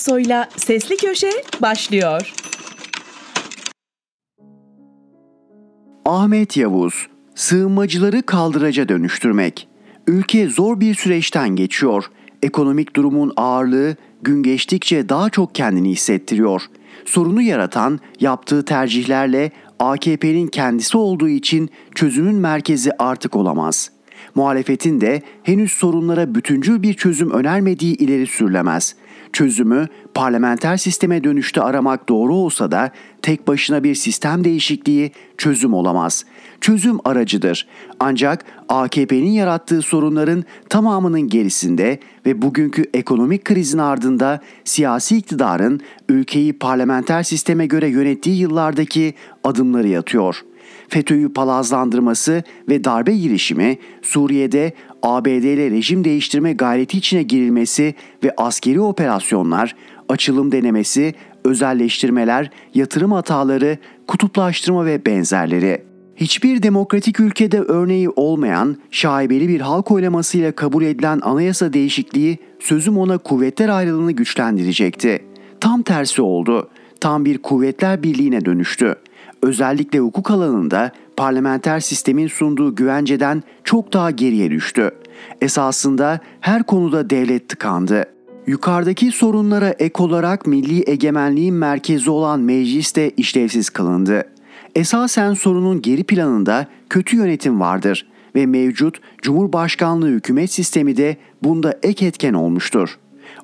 Aksoy'la Sesli Köşe başlıyor. Ahmet Yavuz, sığınmacıları kaldıraca dönüştürmek. Ülke zor bir süreçten geçiyor. Ekonomik durumun ağırlığı gün geçtikçe daha çok kendini hissettiriyor. Sorunu yaratan yaptığı tercihlerle AKP'nin kendisi olduğu için çözümün merkezi artık olamaz. Muhalefetin de henüz sorunlara bütüncül bir çözüm önermediği ileri sürülemez. Çözümü parlamenter sisteme dönüşte aramak doğru olsa da tek başına bir sistem değişikliği çözüm olamaz. Çözüm aracıdır. Ancak AKP'nin yarattığı sorunların tamamının gerisinde ve bugünkü ekonomik krizin ardında siyasi iktidarın ülkeyi parlamenter sisteme göre yönettiği yıllardaki adımları yatıyor.'' FETÖ'yü palazlandırması ve darbe girişimi, Suriye'de ABD ile rejim değiştirme gayreti içine girilmesi ve askeri operasyonlar, açılım denemesi, özelleştirmeler, yatırım hataları, kutuplaştırma ve benzerleri. Hiçbir demokratik ülkede örneği olmayan şaibeli bir halk oylamasıyla kabul edilen anayasa değişikliği sözüm ona kuvvetler ayrılığını güçlendirecekti. Tam tersi oldu. Tam bir kuvvetler birliğine dönüştü özellikle hukuk alanında parlamenter sistemin sunduğu güvenceden çok daha geriye düştü. Esasında her konuda devlet tıkandı. Yukarıdaki sorunlara ek olarak milli egemenliğin merkezi olan meclis de işlevsiz kılındı. Esasen sorunun geri planında kötü yönetim vardır ve mevcut Cumhurbaşkanlığı hükümet sistemi de bunda ek etken olmuştur.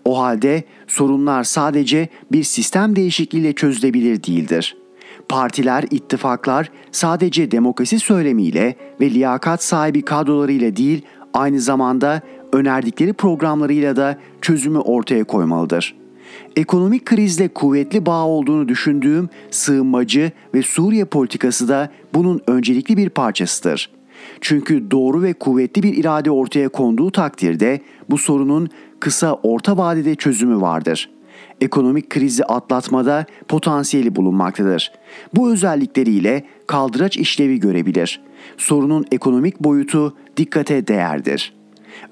O halde sorunlar sadece bir sistem değişikliğiyle çözülebilir değildir.'' Partiler, ittifaklar sadece demokrasi söylemiyle ve liyakat sahibi kadrolarıyla değil, aynı zamanda önerdikleri programlarıyla da çözümü ortaya koymalıdır. Ekonomik krizle kuvvetli bağ olduğunu düşündüğüm sığınmacı ve Suriye politikası da bunun öncelikli bir parçasıdır. Çünkü doğru ve kuvvetli bir irade ortaya konduğu takdirde bu sorunun kısa orta vadede çözümü vardır.'' Ekonomik krizi atlatmada potansiyeli bulunmaktadır. Bu özellikleriyle kaldıraç işlevi görebilir. Sorunun ekonomik boyutu dikkate değerdir.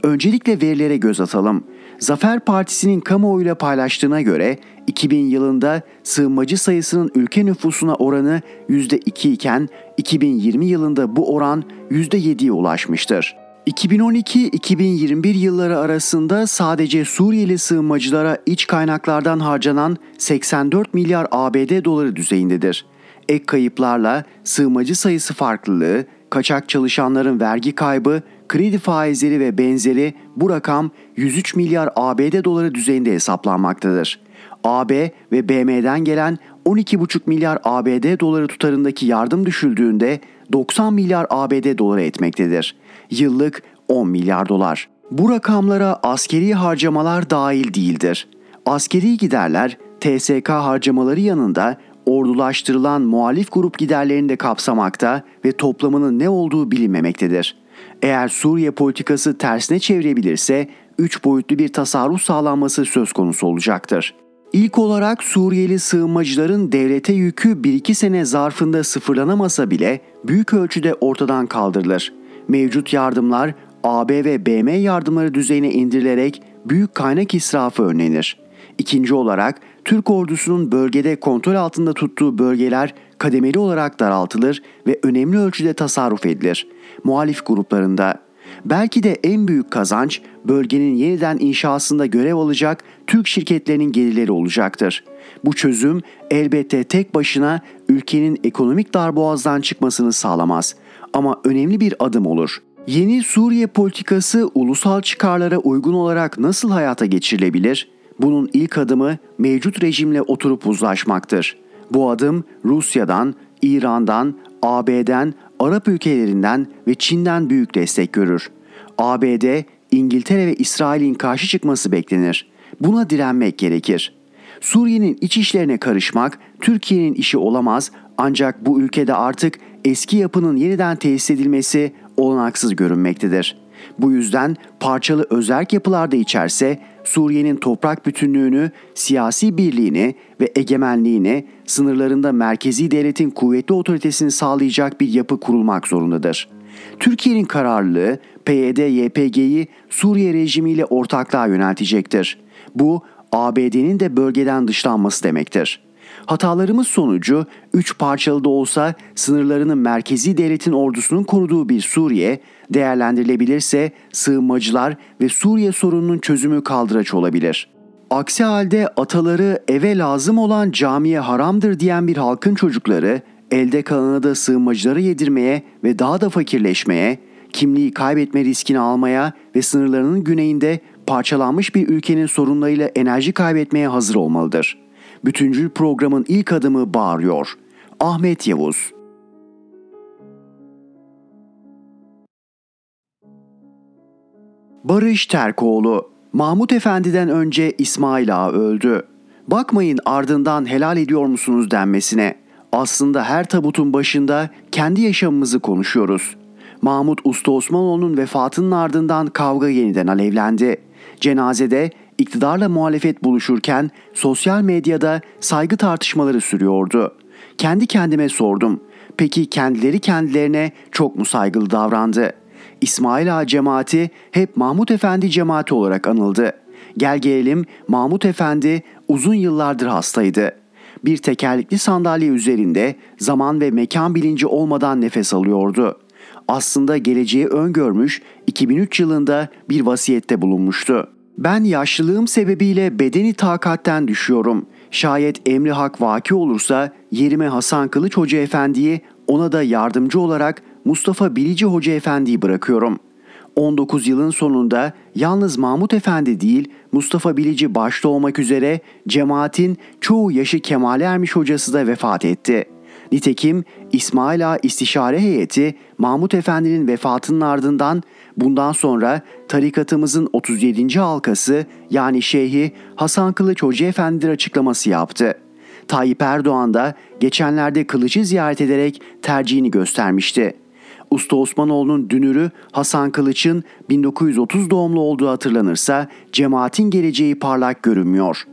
Öncelikle verilere göz atalım. Zafer Partisi'nin kamuoyuyla paylaştığına göre 2000 yılında sığınmacı sayısının ülke nüfusuna oranı %2 iken 2020 yılında bu oran %7'ye ulaşmıştır. 2012-2021 yılları arasında sadece Suriyeli sığınmacılara iç kaynaklardan harcanan 84 milyar ABD doları düzeyindedir. Ek kayıplarla sığınmacı sayısı farklılığı, kaçak çalışanların vergi kaybı, kredi faizleri ve benzeri bu rakam 103 milyar ABD doları düzeyinde hesaplanmaktadır. AB ve BM'den gelen 12,5 milyar ABD doları tutarındaki yardım düşüldüğünde 90 milyar ABD doları etmektedir. Yıllık 10 milyar dolar. Bu rakamlara askeri harcamalar dahil değildir. Askeri giderler TSK harcamaları yanında ordulaştırılan muhalif grup giderlerini de kapsamakta ve toplamının ne olduğu bilinmemektedir. Eğer Suriye politikası tersine çevirebilirse 3 boyutlu bir tasarruf sağlanması söz konusu olacaktır. İlk olarak Suriyeli sığınmacıların devlete yükü 1-2 sene zarfında sıfırlanamasa bile büyük ölçüde ortadan kaldırılır. Mevcut yardımlar AB ve BM yardımları düzeyine indirilerek büyük kaynak israfı önlenir. İkinci olarak Türk ordusunun bölgede kontrol altında tuttuğu bölgeler kademeli olarak daraltılır ve önemli ölçüde tasarruf edilir. Muhalif gruplarında Belki de en büyük kazanç bölgenin yeniden inşasında görev alacak Türk şirketlerinin gelirleri olacaktır. Bu çözüm elbette tek başına ülkenin ekonomik darboğazdan çıkmasını sağlamaz ama önemli bir adım olur. Yeni Suriye politikası ulusal çıkarlara uygun olarak nasıl hayata geçirilebilir? Bunun ilk adımı mevcut rejimle oturup uzlaşmaktır. Bu adım Rusya'dan, İran'dan, AB'den, Arap ülkelerinden ve Çin'den büyük destek görür. ABD, İngiltere ve İsrail'in karşı çıkması beklenir. Buna direnmek gerekir. Suriye'nin iç işlerine karışmak Türkiye'nin işi olamaz ancak bu ülkede artık eski yapının yeniden tesis edilmesi olanaksız görünmektedir. Bu yüzden parçalı özerk yapılarda içerse Suriye'nin toprak bütünlüğünü, siyasi birliğini ve egemenliğini sınırlarında merkezi devletin kuvvetli otoritesini sağlayacak bir yapı kurulmak zorundadır. Türkiye'nin kararlılığı PYD-YPG'yi Suriye rejimiyle ortaklığa yöneltecektir. Bu ABD'nin de bölgeden dışlanması demektir. Hatalarımız sonucu üç parçalı da olsa sınırlarının merkezi devletin ordusunun koruduğu bir Suriye, değerlendirilebilirse sığınmacılar ve Suriye sorununun çözümü kaldıraç olabilir. Aksi halde ataları eve lazım olan camiye haramdır diyen bir halkın çocukları elde kalanı da sığınmacıları yedirmeye ve daha da fakirleşmeye, kimliği kaybetme riskini almaya ve sınırlarının güneyinde parçalanmış bir ülkenin sorunlarıyla enerji kaybetmeye hazır olmalıdır. Bütüncül programın ilk adımı bağırıyor. Ahmet Yavuz Barış Terkoğlu Mahmut Efendi'den önce İsmail Ağa öldü. Bakmayın ardından helal ediyor musunuz denmesine. Aslında her tabutun başında kendi yaşamımızı konuşuyoruz. Mahmut Usta Osmanoğlu'nun vefatının ardından kavga yeniden alevlendi. Cenazede iktidarla muhalefet buluşurken sosyal medyada saygı tartışmaları sürüyordu. Kendi kendime sordum. Peki kendileri kendilerine çok mu saygılı davrandı? İsmail Ağa cemaati hep Mahmut Efendi cemaati olarak anıldı. Gel gelelim Mahmut Efendi uzun yıllardır hastaydı. Bir tekerlekli sandalye üzerinde zaman ve mekan bilinci olmadan nefes alıyordu. Aslında geleceği öngörmüş 2003 yılında bir vasiyette bulunmuştu. Ben yaşlılığım sebebiyle bedeni takatten düşüyorum. Şayet emri hak vaki olursa yerime Hasan Kılıç Hoca Efendi'yi ona da yardımcı olarak Mustafa Bilici Hoca Efendi'yi bırakıyorum. 19 yılın sonunda yalnız Mahmut Efendi değil Mustafa Bilici başta olmak üzere cemaatin çoğu yaşı kemale ermiş hocası da vefat etti. Nitekim İsmail Ağa İstişare Heyeti Mahmut Efendi'nin vefatının ardından bundan sonra tarikatımızın 37. halkası yani Şeyhi Hasan Kılıç Hoca Efendi'dir açıklaması yaptı. Tayyip Erdoğan da geçenlerde Kılıç'ı ziyaret ederek tercihini göstermişti. Usta Osmanoğlu'nun dünürü Hasan Kılıç'ın 1930 doğumlu olduğu hatırlanırsa cemaatin geleceği parlak görünmüyor.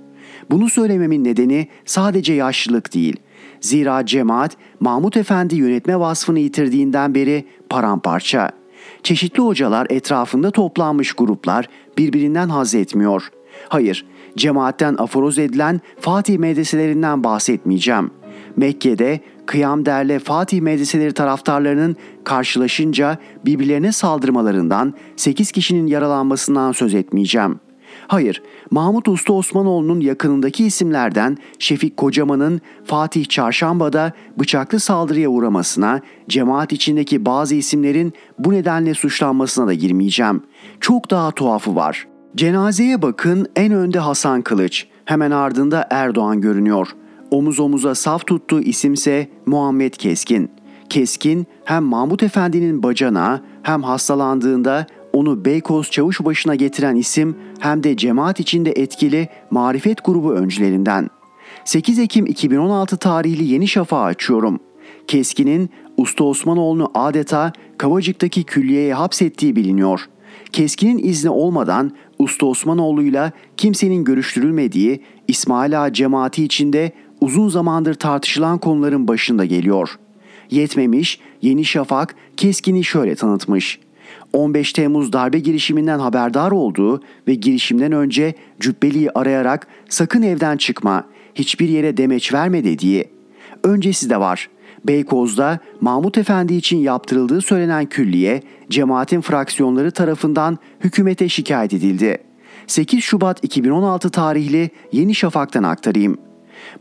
Bunu söylememin nedeni sadece yaşlılık değil. Zira cemaat Mahmut Efendi yönetme vasfını yitirdiğinden beri paramparça. Çeşitli hocalar etrafında toplanmış gruplar birbirinden haz etmiyor. Hayır, cemaatten aforoz edilen Fatih medreselerinden bahsetmeyeceğim. Mekke'de Kıyam Derle Fatih medreseleri taraftarlarının karşılaşınca birbirlerine saldırmalarından 8 kişinin yaralanmasından söz etmeyeceğim. Hayır, Mahmut Usta Osmanoğlu'nun yakınındaki isimlerden Şefik Kocaman'ın Fatih Çarşamba'da bıçaklı saldırıya uğramasına, cemaat içindeki bazı isimlerin bu nedenle suçlanmasına da girmeyeceğim. Çok daha tuhafı var. Cenazeye bakın en önde Hasan Kılıç, hemen ardında Erdoğan görünüyor. Omuz omuza saf tuttuğu isimse Muhammed Keskin. Keskin hem Mahmut Efendi'nin bacana hem hastalandığında onu Beykoz çavuş başına getiren isim hem de cemaat içinde etkili marifet grubu öncülerinden. 8 Ekim 2016 tarihli Yeni Şafak'ı açıyorum. Keskin'in Usta Osmanoğlu'nu adeta Kavacık'taki külliyeye hapsettiği biliniyor. Keskin'in izni olmadan Usta Osmanoğlu'yla kimsenin görüştürülmediği İsmail Ağa cemaati içinde uzun zamandır tartışılan konuların başında geliyor. Yetmemiş, Yeni Şafak Keskin'i şöyle tanıtmış. 15 Temmuz darbe girişiminden haberdar olduğu ve girişimden önce Cübbeli'yi arayarak sakın evden çıkma, hiçbir yere demeç verme dediği. Öncesi de var. Beykoz'da Mahmut Efendi için yaptırıldığı söylenen külliye cemaatin fraksiyonları tarafından hükümete şikayet edildi. 8 Şubat 2016 tarihli Yeni Şafak'tan aktarayım.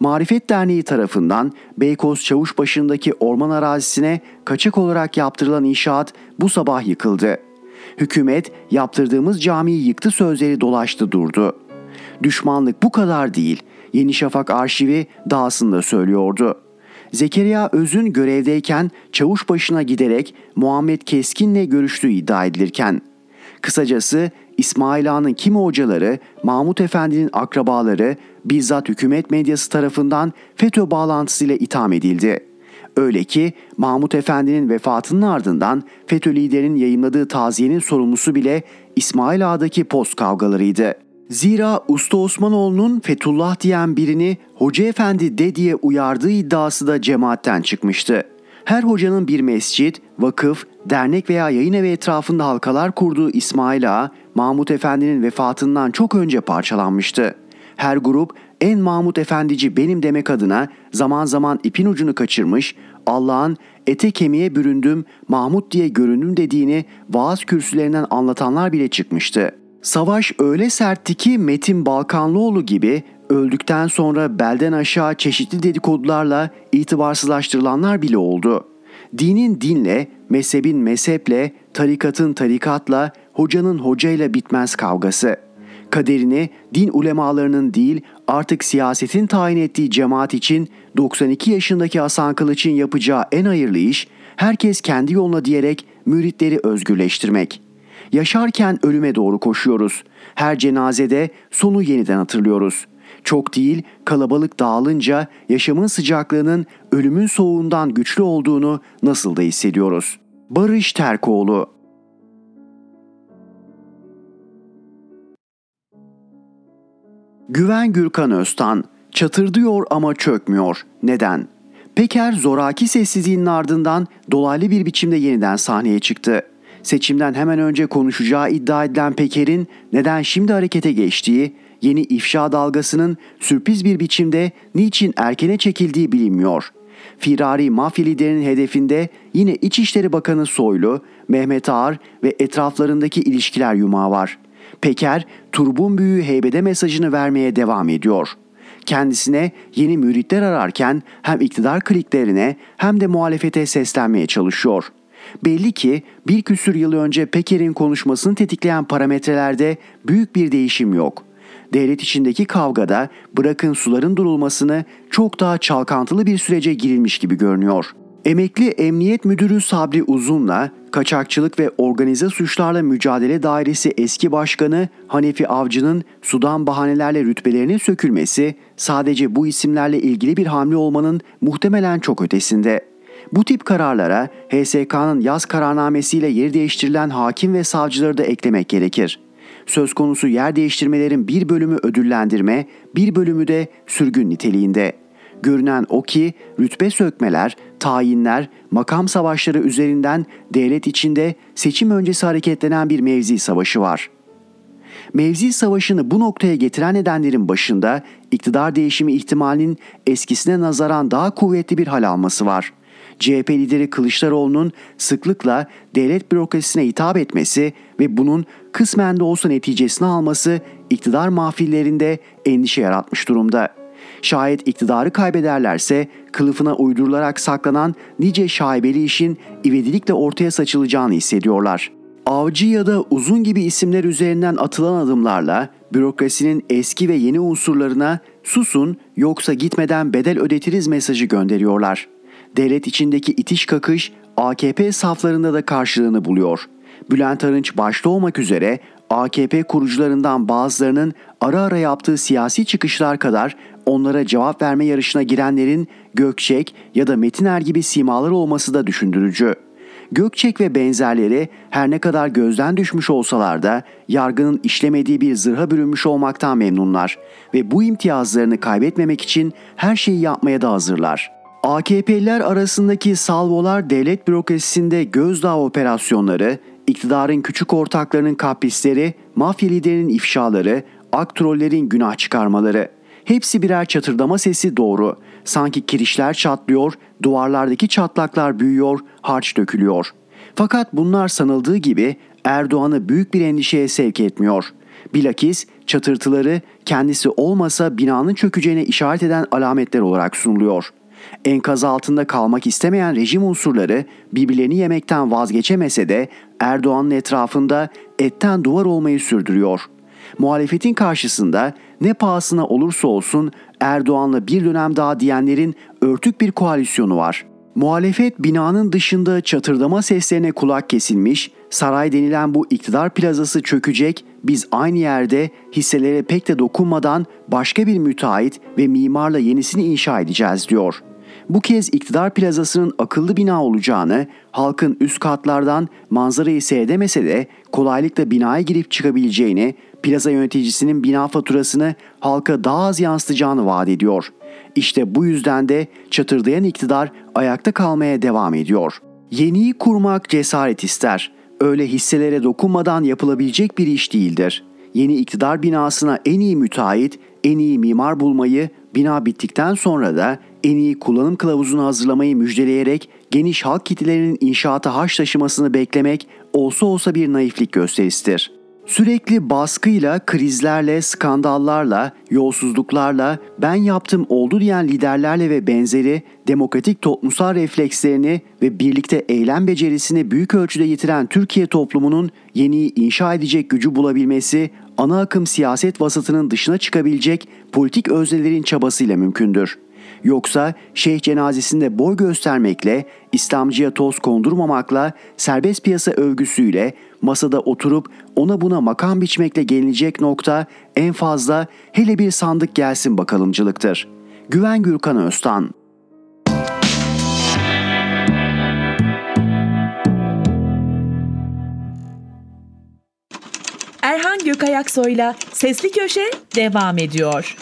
Marifet Derneği tarafından Beykoz Çavuşbaşı'ndaki orman arazisine kaçak olarak yaptırılan inşaat bu sabah yıkıldı. Hükümet yaptırdığımız camiyi yıktı sözleri dolaştı durdu. Düşmanlık bu kadar değil. Yeni Şafak arşivi dahasında söylüyordu. Zekeriya Öz'ün görevdeyken çavuş başına giderek Muhammed Keskin'le görüştüğü iddia edilirken. Kısacası İsmail Ağa'nın kimi hocaları, Mahmut Efendi'nin akrabaları bizzat hükümet medyası tarafından FETÖ bağlantısıyla itham edildi. Öyle ki Mahmut Efendi'nin vefatının ardından FETÖ liderinin yayınladığı taziyenin sorumlusu bile İsmail Ağa'daki post kavgalarıydı. Zira Usta Osmanoğlu'nun Fethullah diyen birini Hoca Efendi de diye uyardığı iddiası da cemaatten çıkmıştı. Her hocanın bir mescit, vakıf, dernek veya yayın evi etrafında halkalar kurduğu İsmail Ağa, Mahmut Efendi'nin vefatından çok önce parçalanmıştı. Her grup en Mahmut Efendici benim demek adına zaman zaman ipin ucunu kaçırmış, Allah'ın ete kemiğe büründüm, Mahmut diye göründüm dediğini vaaz kürsülerinden anlatanlar bile çıkmıştı. Savaş öyle sertti ki Metin Balkanlıoğlu gibi öldükten sonra belden aşağı çeşitli dedikodularla itibarsızlaştırılanlar bile oldu. Dinin dinle, mezhebin mezheple, tarikatın tarikatla, hocanın hocayla bitmez kavgası. Kaderini din ulemalarının değil artık siyasetin tayin ettiği cemaat için 92 yaşındaki Hasan Kılıç'ın yapacağı en hayırlı iş herkes kendi yoluna diyerek müritleri özgürleştirmek. Yaşarken ölüme doğru koşuyoruz. Her cenazede sonu yeniden hatırlıyoruz. Çok değil, kalabalık dağılınca yaşamın sıcaklığının ölümün soğuğundan güçlü olduğunu nasıl da hissediyoruz. Barış Terkoğlu Güven Gürkan Öztan çatırdıyor ama çökmüyor. Neden? Peker zoraki sessizliğinin ardından dolaylı bir biçimde yeniden sahneye çıktı. Seçimden hemen önce konuşacağı iddia edilen Peker'in neden şimdi harekete geçtiği, yeni ifşa dalgasının sürpriz bir biçimde niçin erkene çekildiği bilinmiyor. Firari mafya liderinin hedefinde yine İçişleri Bakanı Soylu, Mehmet Ağar ve etraflarındaki ilişkiler yumağı var. Peker, turbun büyüğü heybede mesajını vermeye devam ediyor. Kendisine yeni müritler ararken hem iktidar kliklerine hem de muhalefete seslenmeye çalışıyor. Belli ki bir küsür yıl önce Peker'in konuşmasını tetikleyen parametrelerde büyük bir değişim yok.'' devlet içindeki kavgada bırakın suların durulmasını çok daha çalkantılı bir sürece girilmiş gibi görünüyor. Emekli Emniyet Müdürü Sabri Uzun'la Kaçakçılık ve Organize Suçlarla Mücadele Dairesi eski başkanı Hanefi Avcı'nın sudan bahanelerle rütbelerinin sökülmesi sadece bu isimlerle ilgili bir hamle olmanın muhtemelen çok ötesinde. Bu tip kararlara HSK'nın yaz kararnamesiyle yeri değiştirilen hakim ve savcıları da eklemek gerekir. Söz konusu yer değiştirmelerin bir bölümü ödüllendirme, bir bölümü de sürgün niteliğinde. Görünen o ki rütbe sökmeler, tayinler, makam savaşları üzerinden devlet içinde seçim öncesi hareketlenen bir mevzi savaşı var. Mevzi savaşını bu noktaya getiren nedenlerin başında iktidar değişimi ihtimalinin eskisine nazaran daha kuvvetli bir hal alması var.'' CHP lideri Kılıçdaroğlu'nun sıklıkla devlet bürokrasisine hitap etmesi ve bunun kısmen de olsa neticesini alması iktidar mahfillerinde endişe yaratmış durumda. Şayet iktidarı kaybederlerse kılıfına uydurularak saklanan nice şaibeli işin ivedilikle ortaya saçılacağını hissediyorlar. Avcı ya da Uzun gibi isimler üzerinden atılan adımlarla bürokrasinin eski ve yeni unsurlarına susun yoksa gitmeden bedel ödetiriz mesajı gönderiyorlar devlet içindeki itiş kakış AKP saflarında da karşılığını buluyor. Bülent Arınç başta olmak üzere AKP kurucularından bazılarının ara ara yaptığı siyasi çıkışlar kadar onlara cevap verme yarışına girenlerin Gökçek ya da Metiner gibi simalar olması da düşündürücü. Gökçek ve benzerleri her ne kadar gözden düşmüş olsalar da yargının işlemediği bir zırha bürünmüş olmaktan memnunlar ve bu imtiyazlarını kaybetmemek için her şeyi yapmaya da hazırlar.'' AKP'liler arasındaki salvolar devlet bürokrasisinde gözdağı operasyonları, iktidarın küçük ortaklarının kaprisleri, mafya liderinin ifşaları, aktrollerin günah çıkarmaları. Hepsi birer çatırdama sesi doğru. Sanki kirişler çatlıyor, duvarlardaki çatlaklar büyüyor, harç dökülüyor. Fakat bunlar sanıldığı gibi Erdoğan'ı büyük bir endişeye sevk etmiyor. Bilakis çatırtıları kendisi olmasa binanın çökeceğine işaret eden alametler olarak sunuluyor.'' Enkaz altında kalmak istemeyen rejim unsurları birbirlerini yemekten vazgeçemese de Erdoğan'ın etrafında etten duvar olmayı sürdürüyor. Muhalefetin karşısında ne pahasına olursa olsun Erdoğan'la bir dönem daha diyenlerin örtük bir koalisyonu var. Muhalefet binanın dışında çatırdama seslerine kulak kesilmiş, saray denilen bu iktidar plazası çökecek, biz aynı yerde hisselere pek de dokunmadan başka bir müteahhit ve mimarla yenisini inşa edeceğiz diyor.'' bu kez iktidar plazasının akıllı bina olacağını, halkın üst katlardan manzarayı seyredemese de kolaylıkla binaya girip çıkabileceğini, plaza yöneticisinin bina faturasını halka daha az yansıtacağını vaat ediyor. İşte bu yüzden de çatırdayan iktidar ayakta kalmaya devam ediyor. Yeniyi kurmak cesaret ister. Öyle hisselere dokunmadan yapılabilecek bir iş değildir. Yeni iktidar binasına en iyi müteahhit, en iyi mimar bulmayı, bina bittikten sonra da en iyi kullanım kılavuzunu hazırlamayı müjdeleyerek geniş halk kitlelerinin inşaata haş taşımasını beklemek olsa olsa bir naiflik gösterisidir. Sürekli baskıyla, krizlerle, skandallarla, yolsuzluklarla, ben yaptım oldu diyen liderlerle ve benzeri demokratik toplumsal reflekslerini ve birlikte eylem becerisini büyük ölçüde yitiren Türkiye toplumunun yeniyi inşa edecek gücü bulabilmesi, ana akım siyaset vasatının dışına çıkabilecek politik öznelerin çabasıyla mümkündür.'' Yoksa şeyh cenazesinde boy göstermekle, İslamcıya toz kondurmamakla, serbest piyasa övgüsüyle masada oturup ona buna makam biçmekle gelinecek nokta en fazla hele bir sandık gelsin bakalımcılıktır. Güven Gürkan Öztan Erhan Gökayaksoy'la Sesli Köşe devam ediyor.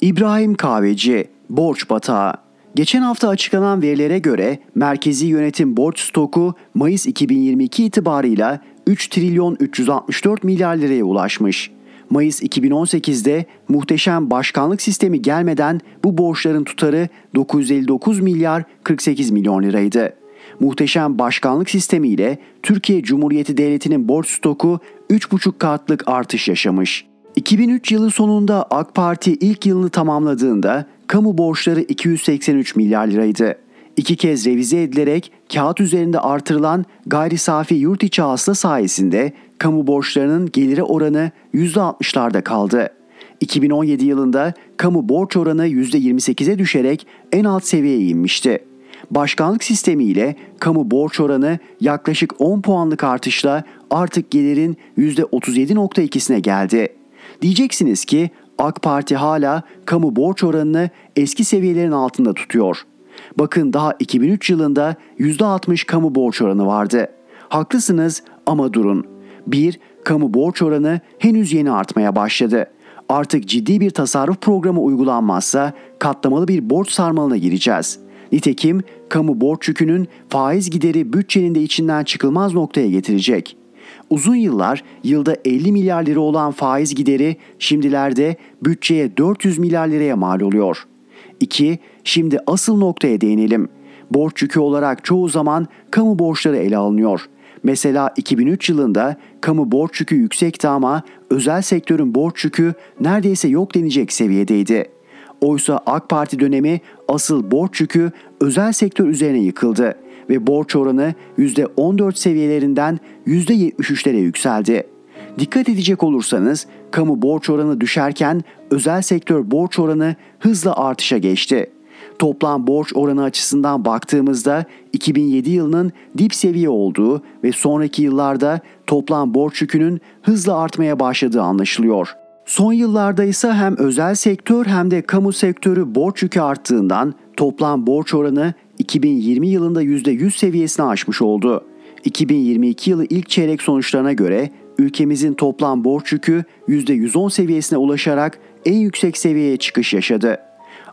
İbrahim Kahveci, Borç Batağı Geçen hafta açıklanan verilere göre merkezi yönetim borç stoku Mayıs 2022 itibarıyla 3 trilyon 364 milyar liraya ulaşmış. Mayıs 2018'de muhteşem başkanlık sistemi gelmeden bu borçların tutarı 959 milyar 48 milyon liraydı. Muhteşem başkanlık sistemiyle Türkiye Cumhuriyeti Devleti'nin borç stoku 3,5 katlık artış yaşamış. 2003 yılı sonunda AK Parti ilk yılını tamamladığında kamu borçları 283 milyar liraydı. İki kez revize edilerek kağıt üzerinde artırılan gayri safi yurt içi hasıla sayesinde kamu borçlarının gelire oranı %60'larda kaldı. 2017 yılında kamu borç oranı %28'e düşerek en alt seviyeye inmişti. Başkanlık sistemiyle kamu borç oranı yaklaşık 10 puanlık artışla artık gelirin %37.2'sine geldi. Diyeceksiniz ki AK Parti hala kamu borç oranını eski seviyelerin altında tutuyor. Bakın daha 2003 yılında %60 kamu borç oranı vardı. Haklısınız ama durun. 1. Kamu borç oranı henüz yeni artmaya başladı. Artık ciddi bir tasarruf programı uygulanmazsa katlamalı bir borç sarmalına gireceğiz. Nitekim kamu borç yükünün faiz gideri bütçenin de içinden çıkılmaz noktaya getirecek. Uzun yıllar yılda 50 milyar lira olan faiz gideri şimdilerde bütçeye 400 milyar liraya mal oluyor. 2. Şimdi asıl noktaya değinelim. Borç yükü olarak çoğu zaman kamu borçları ele alınıyor. Mesela 2003 yılında kamu borç yükü yüksekti ama özel sektörün borç yükü neredeyse yok denecek seviyedeydi. Oysa AK Parti dönemi asıl borç yükü özel sektör üzerine yıkıldı ve borç oranı %14 seviyelerinden %73'lere yükseldi. Dikkat edecek olursanız kamu borç oranı düşerken özel sektör borç oranı hızla artışa geçti. Toplam borç oranı açısından baktığımızda 2007 yılının dip seviye olduğu ve sonraki yıllarda toplam borç yükünün hızla artmaya başladığı anlaşılıyor. Son yıllarda ise hem özel sektör hem de kamu sektörü borç yükü arttığından toplam borç oranı 2020 yılında %100 seviyesini aşmış oldu. 2022 yılı ilk çeyrek sonuçlarına göre ülkemizin toplam borç yükü %110 seviyesine ulaşarak en yüksek seviyeye çıkış yaşadı.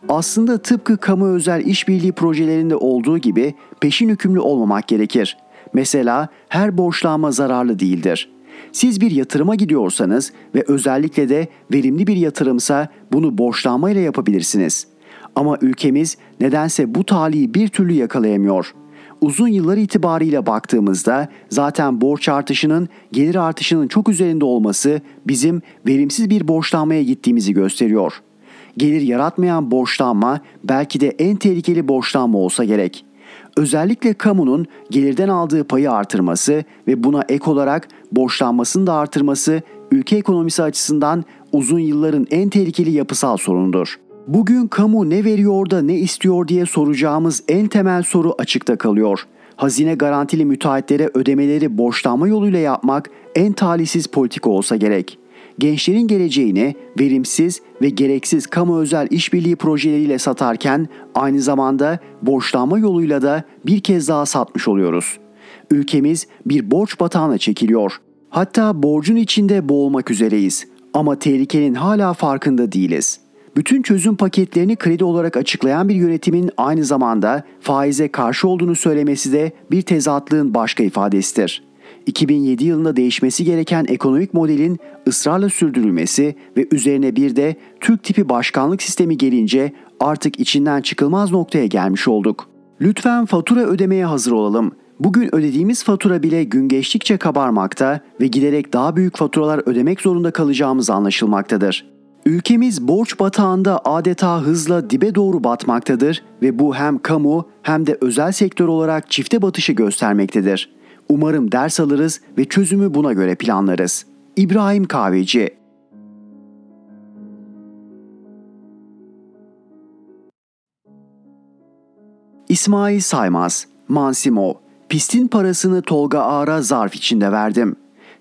Aslında tıpkı kamu özel işbirliği projelerinde olduğu gibi peşin hükümlü olmamak gerekir. Mesela her borçlanma zararlı değildir. Siz bir yatırıma gidiyorsanız ve özellikle de verimli bir yatırımsa bunu borçlanmayla yapabilirsiniz.'' Ama ülkemiz nedense bu talihi bir türlü yakalayamıyor. Uzun yıllar itibariyle baktığımızda zaten borç artışının gelir artışının çok üzerinde olması bizim verimsiz bir borçlanmaya gittiğimizi gösteriyor. Gelir yaratmayan borçlanma belki de en tehlikeli borçlanma olsa gerek. Özellikle kamunun gelirden aldığı payı artırması ve buna ek olarak borçlanmasını da artırması ülke ekonomisi açısından uzun yılların en tehlikeli yapısal sorunudur. Bugün kamu ne veriyor da ne istiyor diye soracağımız en temel soru açıkta kalıyor. Hazine garantili müteahhitlere ödemeleri borçlanma yoluyla yapmak en talihsiz politika olsa gerek. Gençlerin geleceğini verimsiz ve gereksiz kamu özel işbirliği projeleriyle satarken aynı zamanda borçlanma yoluyla da bir kez daha satmış oluyoruz. Ülkemiz bir borç batağına çekiliyor. Hatta borcun içinde boğulmak üzereyiz ama tehlikenin hala farkında değiliz.'' Bütün çözüm paketlerini kredi olarak açıklayan bir yönetimin aynı zamanda faize karşı olduğunu söylemesi de bir tezatlığın başka ifadesidir. 2007 yılında değişmesi gereken ekonomik modelin ısrarla sürdürülmesi ve üzerine bir de Türk tipi başkanlık sistemi gelince artık içinden çıkılmaz noktaya gelmiş olduk. Lütfen fatura ödemeye hazır olalım. Bugün ödediğimiz fatura bile gün geçtikçe kabarmakta ve giderek daha büyük faturalar ödemek zorunda kalacağımız anlaşılmaktadır. Ülkemiz borç batağında adeta hızla dibe doğru batmaktadır ve bu hem kamu hem de özel sektör olarak çifte batışı göstermektedir. Umarım ders alırız ve çözümü buna göre planlarız. İbrahim Kahveci İsmail Saymaz, Mansimo, pistin parasını Tolga Ağar'a zarf içinde verdim.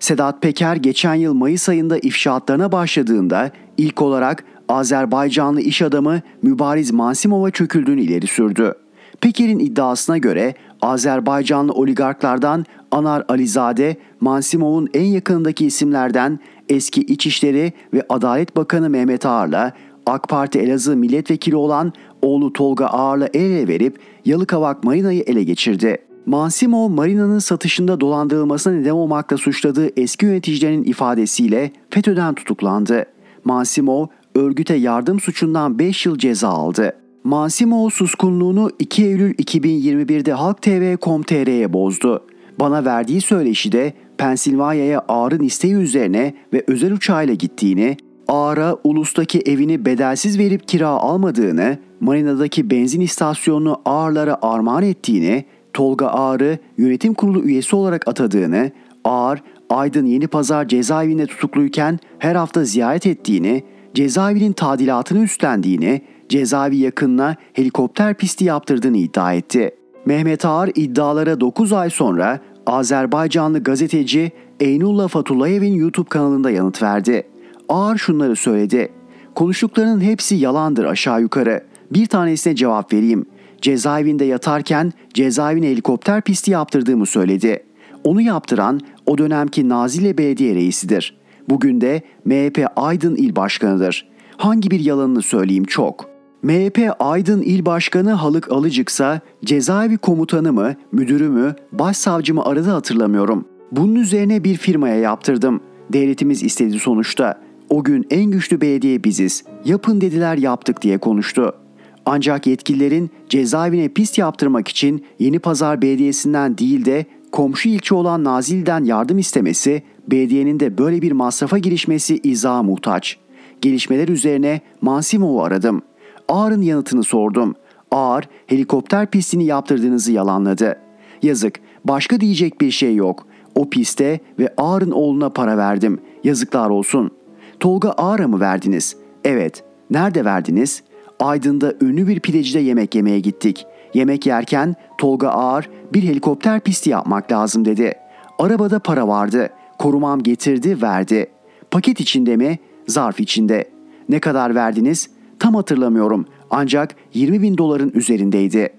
Sedat Peker geçen yıl Mayıs ayında ifşaatlarına başladığında ilk olarak Azerbaycanlı iş adamı Mübariz Mansimov'a çöküldüğünü ileri sürdü. Peker'in iddiasına göre Azerbaycanlı oligarklardan Anar Alizade, Mansimov'un en yakınındaki isimlerden eski İçişleri ve Adalet Bakanı Mehmet Ağar'la AK Parti Elazığ milletvekili olan oğlu Tolga Ağar'la el ele verip Yalıkavak Marina'yı ele geçirdi. Mansimo marinanın satışında dolandırılmasına neden olmakla suçladığı eski yöneticilerin ifadesiyle FETÖ'den tutuklandı. Mansimo örgüte yardım suçundan 5 yıl ceza aldı. Mansimo suskunluğunu 2 Eylül 2021'de Halk TV.com.tr'ye bozdu. Bana verdiği söyleşi de Pensilvanya'ya Ağar'ın isteği üzerine ve özel uçağıyla gittiğini, Ağar'a ulustaki evini bedelsiz verip kira almadığını, marinadaki benzin istasyonunu Ağar'lara armağan ettiğini, Tolga Ağar'ı yönetim kurulu üyesi olarak atadığını, Ağar, Aydın Yeni Pazar cezaevinde tutukluyken her hafta ziyaret ettiğini, cezaevinin tadilatını üstlendiğini, cezaevi yakınına helikopter pisti yaptırdığını iddia etti. Mehmet Ağar iddialara 9 ay sonra Azerbaycanlı gazeteci Eynullah Fatulayev'in YouTube kanalında yanıt verdi. Ağar şunları söyledi. Konuştuklarının hepsi yalandır aşağı yukarı. Bir tanesine cevap vereyim. Cezaevinde yatarken cezaevine helikopter pisti yaptırdığımı söyledi. Onu yaptıran o dönemki Nazilli Belediye Reisidir. Bugün de MHP Aydın İl Başkanı'dır. Hangi bir yalanını söyleyeyim çok. MHP Aydın İl Başkanı Halık Alıcıksa cezaevi komutanı mı, müdürü mü, başsavcı mı aradı hatırlamıyorum. Bunun üzerine bir firmaya yaptırdım. Devletimiz istedi sonuçta. O gün en güçlü belediye biziz. Yapın dediler yaptık diye konuştu. Ancak yetkililerin cezaevine pist yaptırmak için Yeni Pazar Belediyesi'nden değil de komşu ilçe olan Nazilli'den yardım istemesi, belediyenin de böyle bir masrafa girişmesi izaha muhtaç. Gelişmeler üzerine Mansimov'u aradım. Ağar'ın yanıtını sordum. Ağar helikopter pistini yaptırdığınızı yalanladı. Yazık, başka diyecek bir şey yok. O piste ve Ağar'ın oğluna para verdim. Yazıklar olsun. Tolga Ağar'a mı verdiniz? Evet. Nerede verdiniz? Aydın'da ünlü bir pidecide yemek yemeye gittik. Yemek yerken Tolga Ağar bir helikopter pisti yapmak lazım dedi. Arabada para vardı. Korumam getirdi verdi. Paket içinde mi? Zarf içinde. Ne kadar verdiniz? Tam hatırlamıyorum. Ancak 20 bin doların üzerindeydi.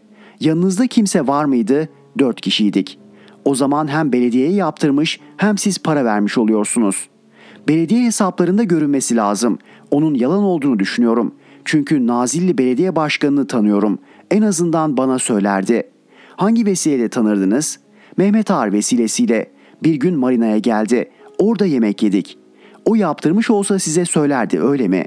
Yanınızda kimse var mıydı? Dört kişiydik. O zaman hem belediyeye yaptırmış hem siz para vermiş oluyorsunuz. Belediye hesaplarında görünmesi lazım. Onun yalan olduğunu düşünüyorum. Çünkü Nazilli Belediye Başkanı'nı tanıyorum. En azından bana söylerdi. Hangi vesileyle tanırdınız? Mehmet Ağar vesilesiyle. Bir gün marinaya geldi. Orada yemek yedik. O yaptırmış olsa size söylerdi öyle mi?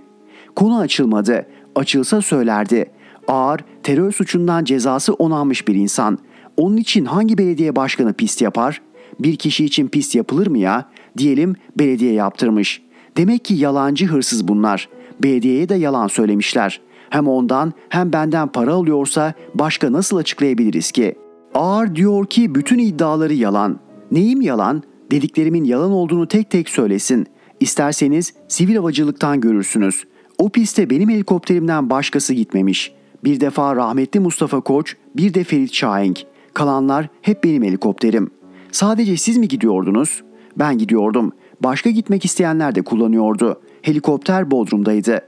Konu açılmadı. Açılsa söylerdi. Ağır terör suçundan cezası onanmış bir insan. Onun için hangi belediye başkanı pist yapar? Bir kişi için pist yapılır mı ya? Diyelim belediye yaptırmış. Demek ki yalancı hırsız bunlar. Belediyeye de yalan söylemişler. Hem ondan hem benden para alıyorsa başka nasıl açıklayabiliriz ki? Ağır diyor ki bütün iddiaları yalan. Neyim yalan? Dediklerimin yalan olduğunu tek tek söylesin. İsterseniz sivil havacılıktan görürsünüz. O piste benim helikopterimden başkası gitmemiş. Bir defa rahmetli Mustafa Koç, bir de Ferit Şahenk. Kalanlar hep benim helikopterim. Sadece siz mi gidiyordunuz? Ben gidiyordum. Başka gitmek isteyenler de kullanıyordu. Helikopter Bodrum'daydı.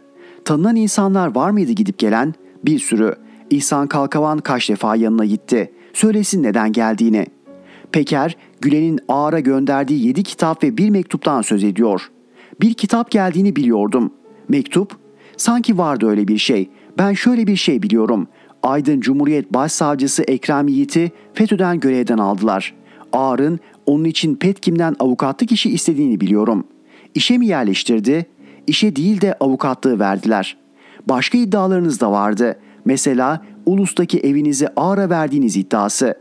Tanınan insanlar var mıydı gidip gelen? Bir sürü. İhsan Kalkavan kaç defa yanına gitti. Söylesin neden geldiğini. Peker, Gülen'in Ağar'a gönderdiği yedi kitap ve bir mektuptan söz ediyor. Bir kitap geldiğini biliyordum. Mektup? Sanki vardı öyle bir şey. Ben şöyle bir şey biliyorum. Aydın Cumhuriyet Başsavcısı Ekrem Yiğit'i FETÖ'den görevden aldılar. Ağar'ın onun için Petkim'den avukatlık işi istediğini biliyorum. İşe mi yerleştirdi? İşe değil de avukatlığı verdiler. Başka iddialarınız da vardı. Mesela Ulus'taki evinizi Ağar'a verdiğiniz iddiası.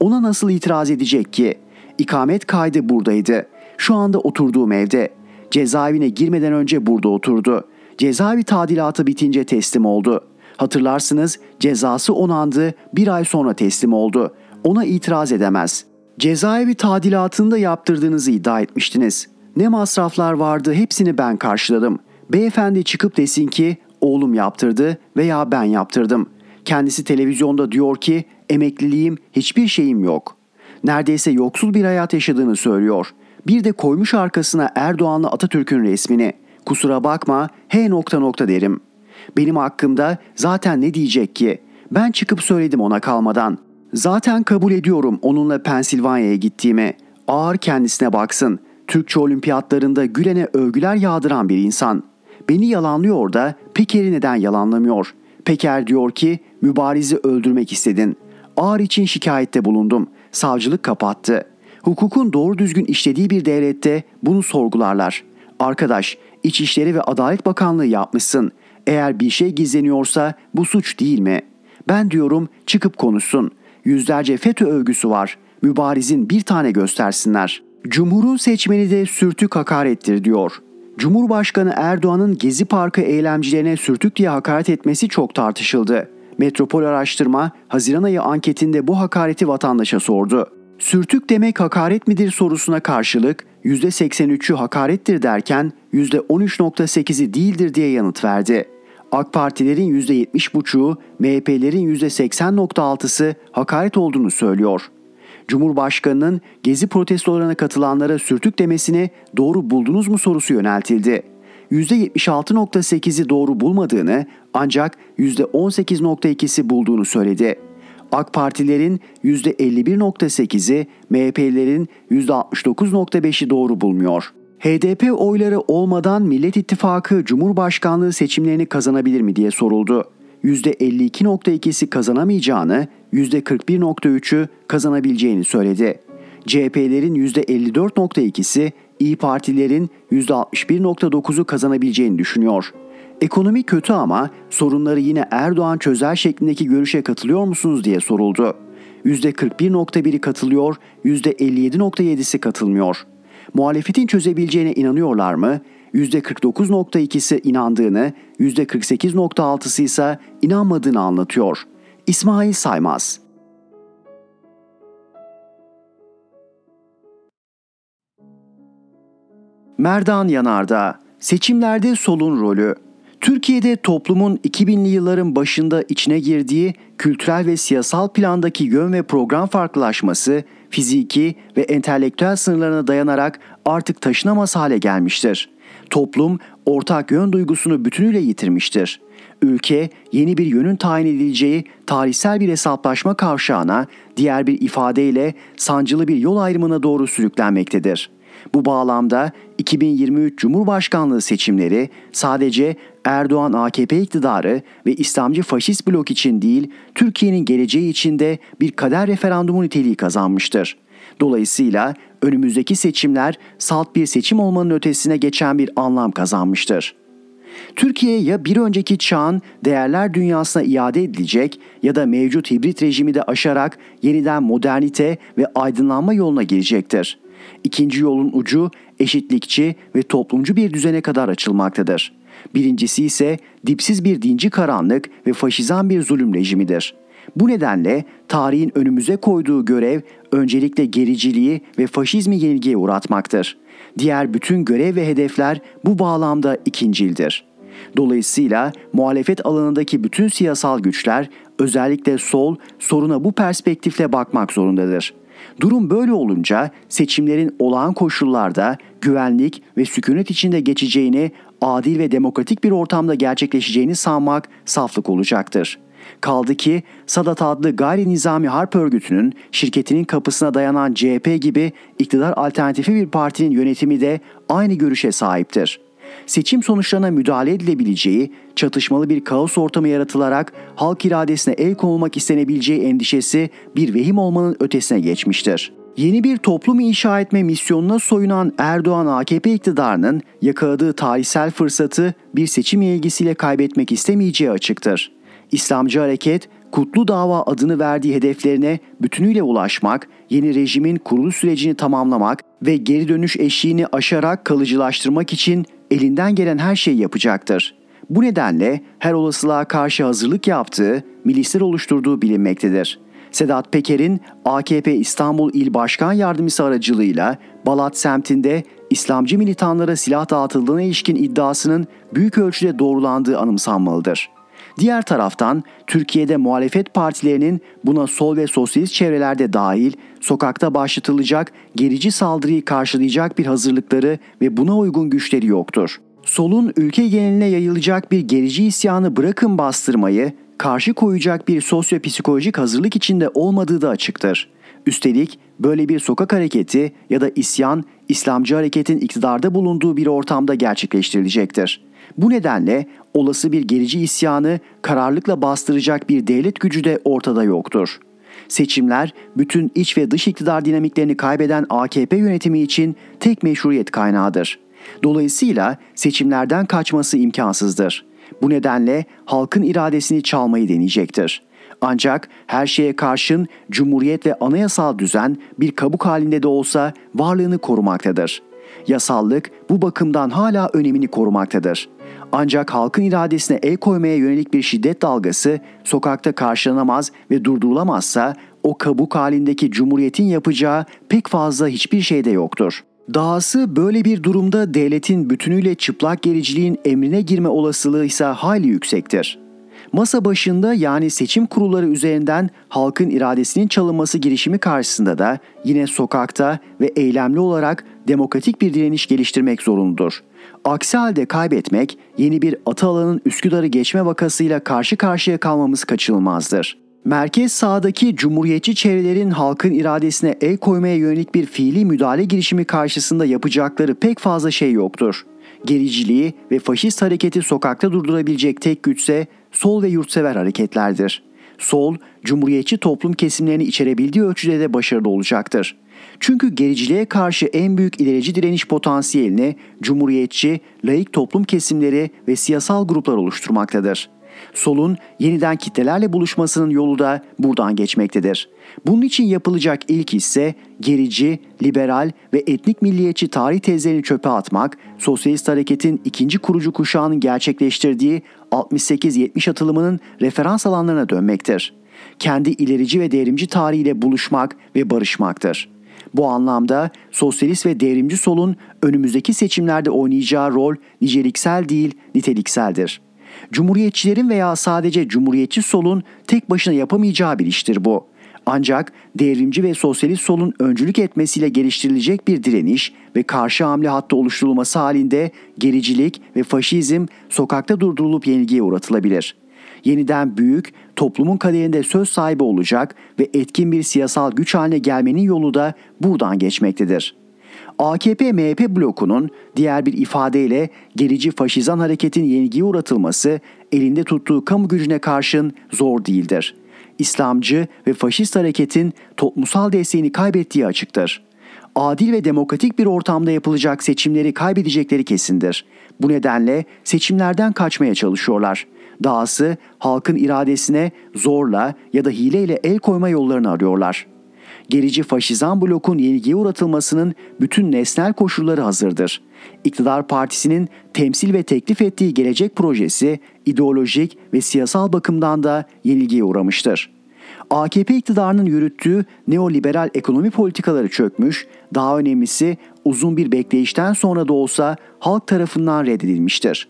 Ona nasıl itiraz edecek ki? İkamet kaydı buradaydı. Şu anda oturduğum evde. Cezaevine girmeden önce burada oturdu. Cezaevi tadilatı bitince teslim oldu. Hatırlarsınız cezası onandı, bir ay sonra teslim oldu. Ona itiraz edemez. Cezaevi tadilatında yaptırdığınızı iddia etmiştiniz. Ne masraflar vardı hepsini ben karşıladım. Beyefendi çıkıp desin ki oğlum yaptırdı veya ben yaptırdım. Kendisi televizyonda diyor ki emekliliğim hiçbir şeyim yok. Neredeyse yoksul bir hayat yaşadığını söylüyor. Bir de koymuş arkasına Erdoğan'la Atatürk'ün resmini. Kusura bakma he nokta nokta derim. Benim hakkımda zaten ne diyecek ki? Ben çıkıp söyledim ona kalmadan. Zaten kabul ediyorum onunla Pensilvanya'ya gittiğimi. Ağır kendisine baksın. Türkçe olimpiyatlarında Gülen'e övgüler yağdıran bir insan. Beni yalanlıyor da Peker'i neden yalanlamıyor? Peker diyor ki mübarizi öldürmek istedin. Ağır için şikayette bulundum. Savcılık kapattı. Hukukun doğru düzgün işlediği bir devlette bunu sorgularlar. Arkadaş, İçişleri ve Adalet Bakanlığı yapmışsın. Eğer bir şey gizleniyorsa bu suç değil mi? Ben diyorum çıkıp konuşsun. Yüzlerce FETÖ övgüsü var. Mübarizin bir tane göstersinler. Cumhurun seçmeni de sürtük hakarettir diyor. Cumhurbaşkanı Erdoğan'ın Gezi Parkı eylemcilerine sürtük diye hakaret etmesi çok tartışıldı. Metropol Araştırma Haziran ayı anketinde bu hakareti vatandaşa sordu. Sürtük demek hakaret midir sorusuna karşılık %83'ü hakarettir derken %13.8'i değildir diye yanıt verdi. AK Partilerin %70,5'u, MHP'lerin %80.6'sı hakaret olduğunu söylüyor. Cumhurbaşkanının gezi protestolarına katılanlara sürtük demesini doğru buldunuz mu sorusu yöneltildi. %76.8'i doğru bulmadığını ancak %18.2'si bulduğunu söyledi. AK Partilerin %51.8'i, MHP'lilerin %69.5'i doğru bulmuyor. HDP oyları olmadan Millet İttifakı Cumhurbaşkanlığı seçimlerini kazanabilir mi diye soruldu. %52.2'si kazanamayacağını, %41.3'ü kazanabileceğini söyledi. CHP'lerin %54.2'si, İyi Partilerin %61.9'u kazanabileceğini düşünüyor. Ekonomi kötü ama sorunları yine Erdoğan çözer şeklindeki görüşe katılıyor musunuz diye soruldu. %41.1'i katılıyor, %57.7'si katılmıyor. Muhalefetin çözebileceğine inanıyorlar mı? %49.2'si inandığını, %48.6'sı ise inanmadığını anlatıyor. İsmail Saymaz Merdan Yanardağ Seçimlerde solun rolü Türkiye'de toplumun 2000'li yılların başında içine girdiği kültürel ve siyasal plandaki yön ve program farklılaşması fiziki ve entelektüel sınırlarına dayanarak artık taşınamaz hale gelmiştir. Toplum ortak yön duygusunu bütünüyle yitirmiştir. Ülke yeni bir yönün tayin edileceği tarihsel bir hesaplaşma kavşağına, diğer bir ifadeyle sancılı bir yol ayrımına doğru sürüklenmektedir.'' Bu bağlamda 2023 Cumhurbaşkanlığı seçimleri sadece Erdoğan AKP iktidarı ve İslamcı faşist blok için değil, Türkiye'nin geleceği için de bir kader referandumu niteliği kazanmıştır. Dolayısıyla önümüzdeki seçimler salt bir seçim olmanın ötesine geçen bir anlam kazanmıştır. Türkiye ya bir önceki çağın değerler dünyasına iade edilecek ya da mevcut hibrit rejimi de aşarak yeniden modernite ve aydınlanma yoluna girecektir. İkinci yolun ucu eşitlikçi ve toplumcu bir düzene kadar açılmaktadır. Birincisi ise dipsiz bir dinci karanlık ve faşizan bir zulüm rejimidir. Bu nedenle tarihin önümüze koyduğu görev öncelikle gericiliği ve faşizmi yenilgiye uğratmaktır. Diğer bütün görev ve hedefler bu bağlamda ikincildir. Dolayısıyla muhalefet alanındaki bütün siyasal güçler özellikle sol soruna bu perspektifle bakmak zorundadır. Durum böyle olunca seçimlerin olağan koşullarda güvenlik ve sükunet içinde geçeceğini, adil ve demokratik bir ortamda gerçekleşeceğini sanmak saflık olacaktır. Kaldı ki Sadat adlı gayri nizami harp örgütünün şirketinin kapısına dayanan CHP gibi iktidar alternatifi bir partinin yönetimi de aynı görüşe sahiptir seçim sonuçlarına müdahale edilebileceği, çatışmalı bir kaos ortamı yaratılarak halk iradesine el konulmak istenebileceği endişesi bir vehim olmanın ötesine geçmiştir. Yeni bir toplum inşa etme misyonuna soyunan Erdoğan AKP iktidarının yakaladığı tarihsel fırsatı bir seçim ilgisiyle kaybetmek istemeyeceği açıktır. İslamcı hareket Kutlu Dava adını verdiği hedeflerine bütünüyle ulaşmak, yeni rejimin kurulu sürecini tamamlamak ve geri dönüş eşiğini aşarak kalıcılaştırmak için elinden gelen her şeyi yapacaktır. Bu nedenle her olasılığa karşı hazırlık yaptığı, milisler oluşturduğu bilinmektedir. Sedat Peker'in AKP İstanbul İl Başkan Yardımcısı aracılığıyla Balat semtinde İslamcı militanlara silah dağıtıldığına ilişkin iddiasının büyük ölçüde doğrulandığı anımsanmalıdır. Diğer taraftan Türkiye'de muhalefet partilerinin buna sol ve sosyalist çevrelerde dahil sokakta başlatılacak gerici saldırıyı karşılayacak bir hazırlıkları ve buna uygun güçleri yoktur. Solun ülke geneline yayılacak bir gerici isyanı bırakın bastırmayı, karşı koyacak bir sosyopsikolojik hazırlık içinde olmadığı da açıktır. Üstelik böyle bir sokak hareketi ya da isyan İslamcı hareketin iktidarda bulunduğu bir ortamda gerçekleştirilecektir. Bu nedenle olası bir gerici isyanı kararlılıkla bastıracak bir devlet gücü de ortada yoktur. Seçimler bütün iç ve dış iktidar dinamiklerini kaybeden AKP yönetimi için tek meşruiyet kaynağıdır. Dolayısıyla seçimlerden kaçması imkansızdır. Bu nedenle halkın iradesini çalmayı deneyecektir. Ancak her şeye karşın cumhuriyet ve anayasal düzen bir kabuk halinde de olsa varlığını korumaktadır. Yasallık bu bakımdan hala önemini korumaktadır. Ancak halkın iradesine el koymaya yönelik bir şiddet dalgası sokakta karşılanamaz ve durdurulamazsa o kabuk halindeki cumhuriyetin yapacağı pek fazla hiçbir şey de yoktur. Dahası böyle bir durumda devletin bütünüyle çıplak gericiliğin emrine girme olasılığı ise hayli yüksektir. Masa başında yani seçim kurulları üzerinden halkın iradesinin çalınması girişimi karşısında da yine sokakta ve eylemli olarak demokratik bir direniş geliştirmek zorundur. Aksi halde kaybetmek yeni bir Atalan'ın Üsküdar'ı geçme vakasıyla karşı karşıya kalmamız kaçınılmazdır. Merkez sağdaki cumhuriyetçi çevrelerin halkın iradesine el koymaya yönelik bir fiili müdahale girişimi karşısında yapacakları pek fazla şey yoktur. Gericiliği ve faşist hareketi sokakta durdurabilecek tek güçse sol ve yurtsever hareketlerdir. Sol, cumhuriyetçi toplum kesimlerini içerebildiği ölçüde de başarılı olacaktır. Çünkü gericiliğe karşı en büyük ilerici direniş potansiyelini cumhuriyetçi, laik toplum kesimleri ve siyasal gruplar oluşturmaktadır. Solun yeniden kitlelerle buluşmasının yolu da buradan geçmektedir. Bunun için yapılacak ilk ise gerici, liberal ve etnik milliyetçi tarih tezlerini çöpe atmak, sosyalist hareketin ikinci kurucu kuşağının gerçekleştirdiği 68-70 atılımının referans alanlarına dönmektir. Kendi ilerici ve devrimci tarihiyle buluşmak ve barışmaktır. Bu anlamda sosyalist ve devrimci solun önümüzdeki seçimlerde oynayacağı rol niceliksel değil nitelikseldir. Cumhuriyetçilerin veya sadece cumhuriyetçi solun tek başına yapamayacağı bir iştir bu. Ancak devrimci ve sosyalist solun öncülük etmesiyle geliştirilecek bir direniş ve karşı hamle hattı oluşturulması halinde gericilik ve faşizm sokakta durdurulup yenilgiye uğratılabilir. Yeniden büyük, toplumun kaderinde söz sahibi olacak ve etkin bir siyasal güç haline gelmenin yolu da buradan geçmektedir.'' AKP-MHP blokunun diğer bir ifadeyle gerici faşizan hareketin yenilgiye uğratılması elinde tuttuğu kamu gücüne karşın zor değildir. İslamcı ve faşist hareketin toplumsal desteğini kaybettiği açıktır. Adil ve demokratik bir ortamda yapılacak seçimleri kaybedecekleri kesindir. Bu nedenle seçimlerden kaçmaya çalışıyorlar. Dahası halkın iradesine zorla ya da hileyle el koyma yollarını arıyorlar.'' Gerici faşizan blokun yenilgiye uğratılmasının bütün nesnel koşulları hazırdır. İktidar partisinin temsil ve teklif ettiği gelecek projesi ideolojik ve siyasal bakımdan da yenilgiye uğramıştır. AKP iktidarının yürüttüğü neoliberal ekonomi politikaları çökmüş, daha önemlisi uzun bir bekleyişten sonra da olsa halk tarafından reddedilmiştir.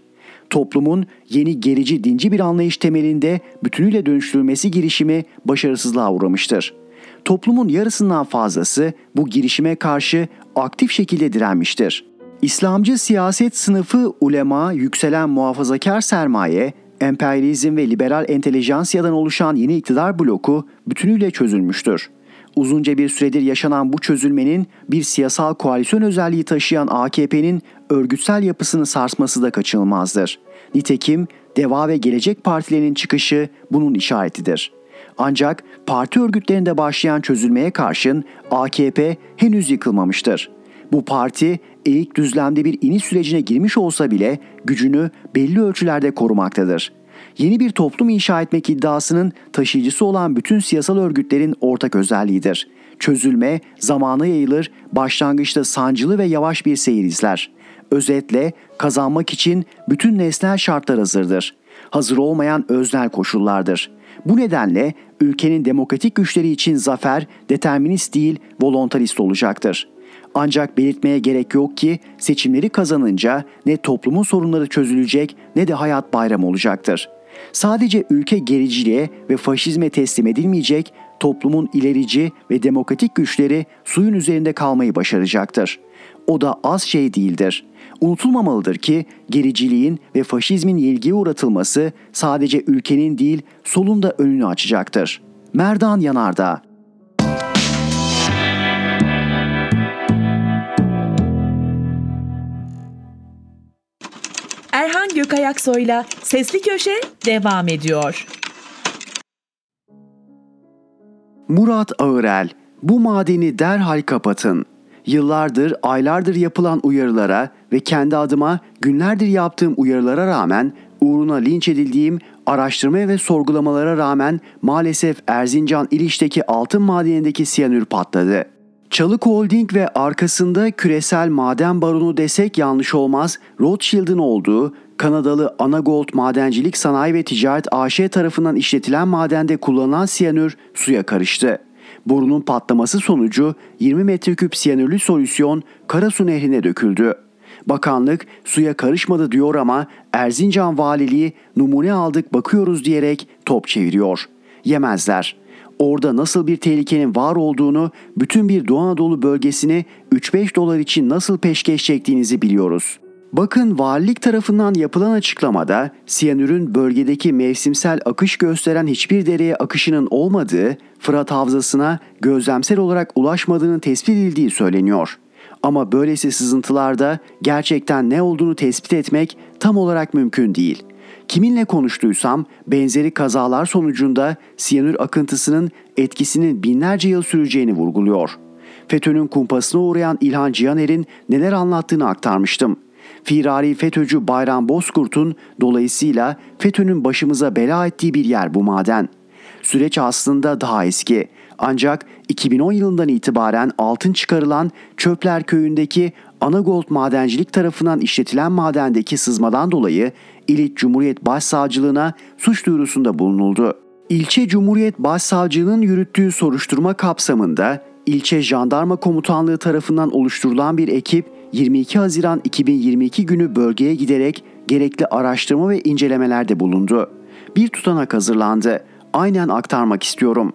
Toplumun yeni gerici dinci bir anlayış temelinde bütünüyle dönüştürülmesi girişimi başarısızlığa uğramıştır toplumun yarısından fazlası bu girişime karşı aktif şekilde direnmiştir. İslamcı siyaset sınıfı ulema, yükselen muhafazakar sermaye, emperyalizm ve liberal entelejansiyadan oluşan yeni iktidar bloku bütünüyle çözülmüştür. Uzunca bir süredir yaşanan bu çözülmenin bir siyasal koalisyon özelliği taşıyan AKP'nin örgütsel yapısını sarsması da kaçınılmazdır. Nitekim Deva ve Gelecek Partilerinin çıkışı bunun işaretidir. Ancak parti örgütlerinde başlayan çözülmeye karşın AKP henüz yıkılmamıştır. Bu parti eğik düzlemde bir iniş sürecine girmiş olsa bile gücünü belli ölçülerde korumaktadır. Yeni bir toplum inşa etmek iddiasının taşıyıcısı olan bütün siyasal örgütlerin ortak özelliğidir. Çözülme zamana yayılır, başlangıçta sancılı ve yavaş bir seyir izler. Özetle kazanmak için bütün nesnel şartlar hazırdır. Hazır olmayan öznel koşullardır. Bu nedenle ülkenin demokratik güçleri için zafer determinist değil volontarist olacaktır. Ancak belirtmeye gerek yok ki seçimleri kazanınca ne toplumun sorunları çözülecek ne de hayat bayram olacaktır. Sadece ülke gericiliğe ve faşizme teslim edilmeyecek, toplumun ilerici ve demokratik güçleri suyun üzerinde kalmayı başaracaktır. O da az şey değildir. Unutulmamalıdır ki gericiliğin ve faşizmin yenilgiye uğratılması sadece ülkenin değil solun da önünü açacaktır. Merdan Yanardağ Erhan Gökayaksoy'la Sesli Köşe devam ediyor. Murat Ağırel, bu madeni derhal kapatın. Yıllardır, aylardır yapılan uyarılara ve kendi adıma günlerdir yaptığım uyarılara rağmen uğruna linç edildiğim araştırma ve sorgulamalara rağmen maalesef Erzincan İliç'teki altın madenindeki siyanür patladı. Çalık Holding ve arkasında küresel maden baronu desek yanlış olmaz Rothschild'in olduğu Kanadalı Anagold Madencilik Sanayi ve Ticaret AŞ tarafından işletilen madende kullanılan siyanür suya karıştı. Borunun patlaması sonucu 20 metreküp siyanürlü solüsyon Karasu Nehri'ne döküldü. Bakanlık suya karışmadı diyor ama Erzincan Valiliği numune aldık bakıyoruz diyerek top çeviriyor. Yemezler. Orada nasıl bir tehlikenin var olduğunu, bütün bir Doğu Anadolu bölgesini 3-5 dolar için nasıl peşkeş çektiğinizi biliyoruz. Bakın valilik tarafından yapılan açıklamada siyanürün bölgedeki mevsimsel akış gösteren hiçbir dereye akışının olmadığı, Fırat Havzası'na gözlemsel olarak ulaşmadığının tespit edildiği söyleniyor. Ama böylesi sızıntılarda gerçekten ne olduğunu tespit etmek tam olarak mümkün değil. Kiminle konuştuysam benzeri kazalar sonucunda siyanür akıntısının etkisinin binlerce yıl süreceğini vurguluyor. FETÖ'nün kumpasına uğrayan İlhan Cihaner'in neler anlattığını aktarmıştım. Firari FETÖ'cü Bayram Bozkurt'un dolayısıyla FETÖ'nün başımıza bela ettiği bir yer bu maden. Süreç aslında daha eski. Ancak 2010 yılından itibaren altın çıkarılan Çöpler Köyü'ndeki Anagold Madencilik tarafından işletilen madendeki sızmadan dolayı İliç Cumhuriyet Başsavcılığına suç duyurusunda bulunuldu. İlçe Cumhuriyet Başsavcılığının yürüttüğü soruşturma kapsamında İlçe Jandarma Komutanlığı tarafından oluşturulan bir ekip 22 Haziran 2022 günü bölgeye giderek gerekli araştırma ve incelemelerde bulundu. Bir tutanak hazırlandı. Aynen aktarmak istiyorum.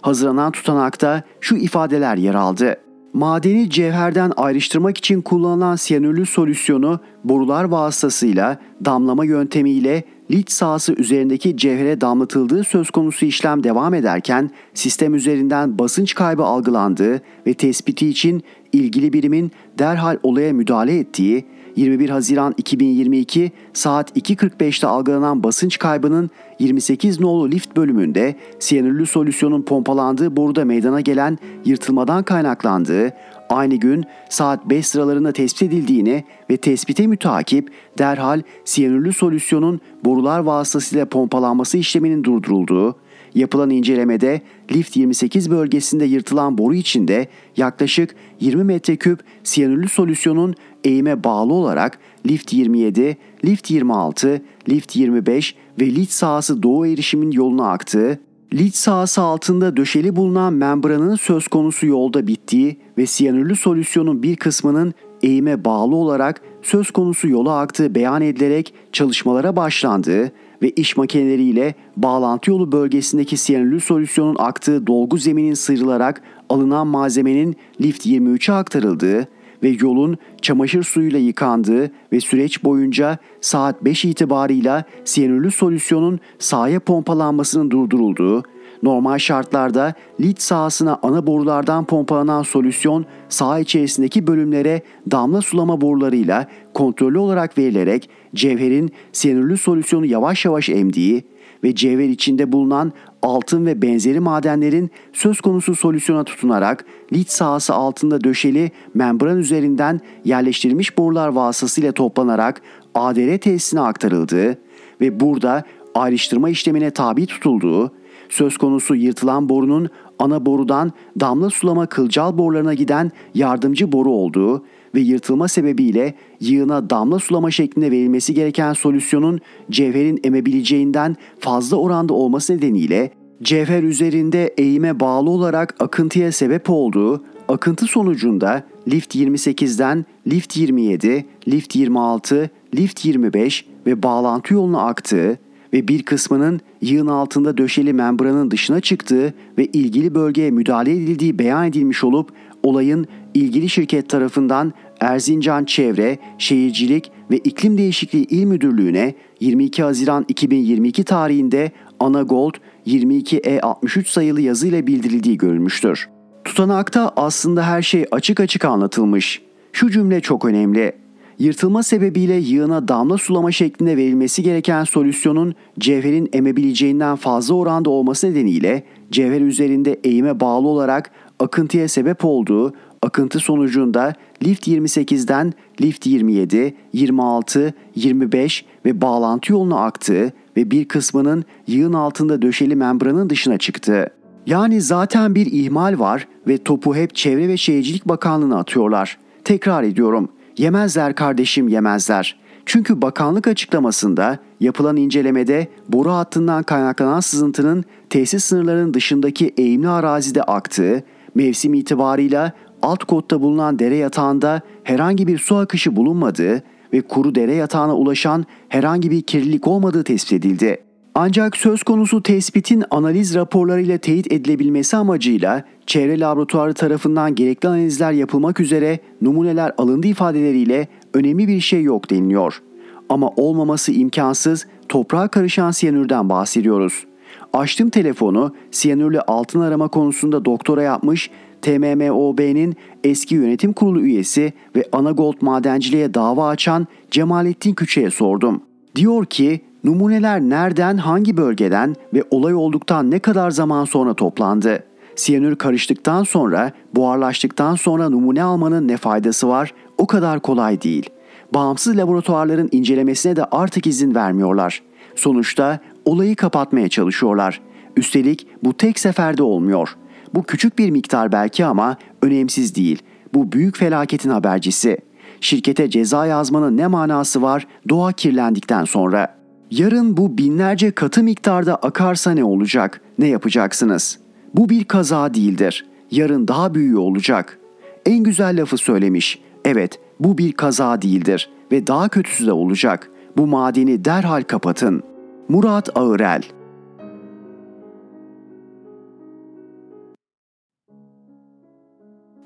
Hazırlanan tutanakta şu ifadeler yer aldı. Madeni cevherden ayrıştırmak için kullanılan siyanürlü solüsyonu borular vasıtasıyla damlama yöntemiyle lit sahası üzerindeki cevhere damlatıldığı söz konusu işlem devam ederken sistem üzerinden basınç kaybı algılandığı ve tespiti için ilgili birimin derhal olaya müdahale ettiği 21 Haziran 2022 saat 2.45'te algılanan basınç kaybının 28 nolu lift bölümünde siyanürlü solüsyonun pompalandığı boruda meydana gelen yırtılmadan kaynaklandığı, aynı gün saat 5 sıralarında tespit edildiğini ve tespite mütakip derhal siyanürlü solüsyonun borular vasıtasıyla pompalanması işleminin durdurulduğu, Yapılan incelemede lift 28 bölgesinde yırtılan boru içinde yaklaşık 20 metreküp siyanürlü solüsyonun eğime bağlı olarak lift 27, lift 26, lift 25 ve lift sahası doğu erişimin yoluna aktığı, lift sahası altında döşeli bulunan membranın söz konusu yolda bittiği ve siyanürlü solüsyonun bir kısmının eğime bağlı olarak söz konusu yola aktığı beyan edilerek çalışmalara başlandığı ve iş makineleriyle bağlantı yolu bölgesindeki siyanürlü solüsyonun aktığı dolgu zeminin sıyrılarak alınan malzemenin lift 23'e aktarıldığı ve yolun çamaşır suyuyla yıkandığı ve süreç boyunca saat 5 itibarıyla siyanürlü solüsyonun sahaya pompalanmasının durdurulduğu, normal şartlarda lit sahasına ana borulardan pompalanan solüsyon saha içerisindeki bölümlere damla sulama borularıyla kontrollü olarak verilerek cevherin siyanürlü solüsyonu yavaş yavaş emdiği ve cevher içinde bulunan altın ve benzeri madenlerin söz konusu solüsyona tutunarak lit sahası altında döşeli membran üzerinden yerleştirilmiş borular vasıtasıyla toplanarak ADR tesisine aktarıldığı ve burada ayrıştırma işlemine tabi tutulduğu, söz konusu yırtılan borunun ana borudan damla sulama kılcal borularına giden yardımcı boru olduğu ve yırtılma sebebiyle yığına damla sulama şeklinde verilmesi gereken solüsyonun cevherin emebileceğinden fazla oranda olması nedeniyle cevher üzerinde eğime bağlı olarak akıntıya sebep olduğu, akıntı sonucunda lift 28'den lift 27, lift 26, lift 25 ve bağlantı yoluna aktığı ve bir kısmının yığın altında döşeli membranın dışına çıktığı ve ilgili bölgeye müdahale edildiği beyan edilmiş olup olayın ilgili şirket tarafından Erzincan Çevre, Şehircilik ve İklim Değişikliği İl Müdürlüğü'ne 22 Haziran 2022 tarihinde Anagold 22E63 sayılı yazıyla bildirildiği görülmüştür. Tutanakta aslında her şey açık açık anlatılmış. Şu cümle çok önemli. Yırtılma sebebiyle yığına damla sulama şeklinde verilmesi gereken solüsyonun cevherin emebileceğinden fazla oranda olması nedeniyle cevher üzerinde eğime bağlı olarak akıntıya sebep olduğu akıntı sonucunda lift 28'den lift 27, 26, 25 ve bağlantı yoluna aktığı ve bir kısmının yığın altında döşeli membranın dışına çıktı. Yani zaten bir ihmal var ve topu hep Çevre ve Şehircilik Bakanlığı'na atıyorlar. Tekrar ediyorum. Yemezler kardeşim yemezler. Çünkü bakanlık açıklamasında yapılan incelemede boru hattından kaynaklanan sızıntının tesis sınırlarının dışındaki eğimli arazide aktığı, mevsim itibarıyla alt kotta bulunan dere yatağında herhangi bir su akışı bulunmadığı ve kuru dere yatağına ulaşan herhangi bir kirlilik olmadığı tespit edildi. Ancak söz konusu tespitin analiz raporlarıyla teyit edilebilmesi amacıyla çevre laboratuvarı tarafından gerekli analizler yapılmak üzere numuneler alındı ifadeleriyle önemli bir şey yok deniliyor. Ama olmaması imkansız toprağa karışan siyanürden bahsediyoruz. Açtım telefonu siyanürle altın arama konusunda doktora yapmış TMMOB'nin eski yönetim kurulu üyesi ve Anagold madenciliğe dava açan Cemalettin Küçe'ye sordum. Diyor ki numuneler nereden, hangi bölgeden ve olay olduktan ne kadar zaman sonra toplandı? Siyanür karıştıktan sonra, buharlaştıktan sonra numune almanın ne faydası var? O kadar kolay değil. Bağımsız laboratuvarların incelemesine de artık izin vermiyorlar. Sonuçta olayı kapatmaya çalışıyorlar. Üstelik bu tek seferde olmuyor.'' Bu küçük bir miktar belki ama önemsiz değil. Bu büyük felaketin habercisi. Şirkete ceza yazmanın ne manası var doğa kirlendikten sonra? Yarın bu binlerce katı miktarda akarsa ne olacak? Ne yapacaksınız? Bu bir kaza değildir. Yarın daha büyüğü olacak. En güzel lafı söylemiş. Evet, bu bir kaza değildir ve daha kötüsü de olacak. Bu madeni derhal kapatın. Murat Ağırel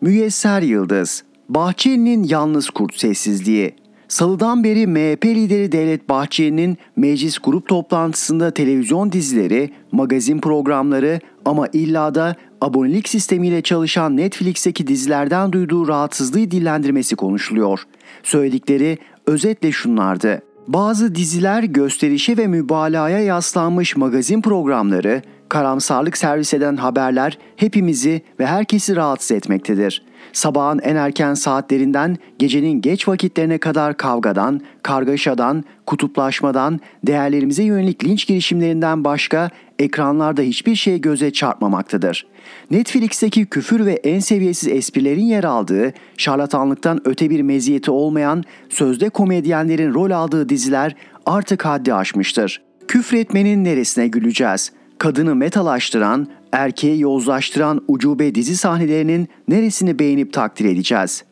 Müyesser Yıldız, Bahçeli'nin yalnız kurt sessizliği. Salıdan beri MHP lideri Devlet Bahçeli'nin meclis grup toplantısında televizyon dizileri, magazin programları ama illa da abonelik sistemiyle çalışan Netflix'teki dizilerden duyduğu rahatsızlığı dillendirmesi konuşuluyor. Söyledikleri özetle şunlardı. Bazı diziler gösterişe ve mübalağaya yaslanmış magazin programları, karamsarlık servis eden haberler hepimizi ve herkesi rahatsız etmektedir. Sabahın en erken saatlerinden gecenin geç vakitlerine kadar kavgadan, kargaşadan, kutuplaşmadan, değerlerimize yönelik linç girişimlerinden başka ekranlarda hiçbir şey göze çarpmamaktadır. Netflix'teki küfür ve en seviyesiz esprilerin yer aldığı, şarlatanlıktan öte bir meziyeti olmayan sözde komedyenlerin rol aldığı diziler artık haddi aşmıştır. Küfretmenin neresine güleceğiz? Kadını metalaştıran, erkeği yozlaştıran ucube dizi sahnelerinin neresini beğenip takdir edeceğiz?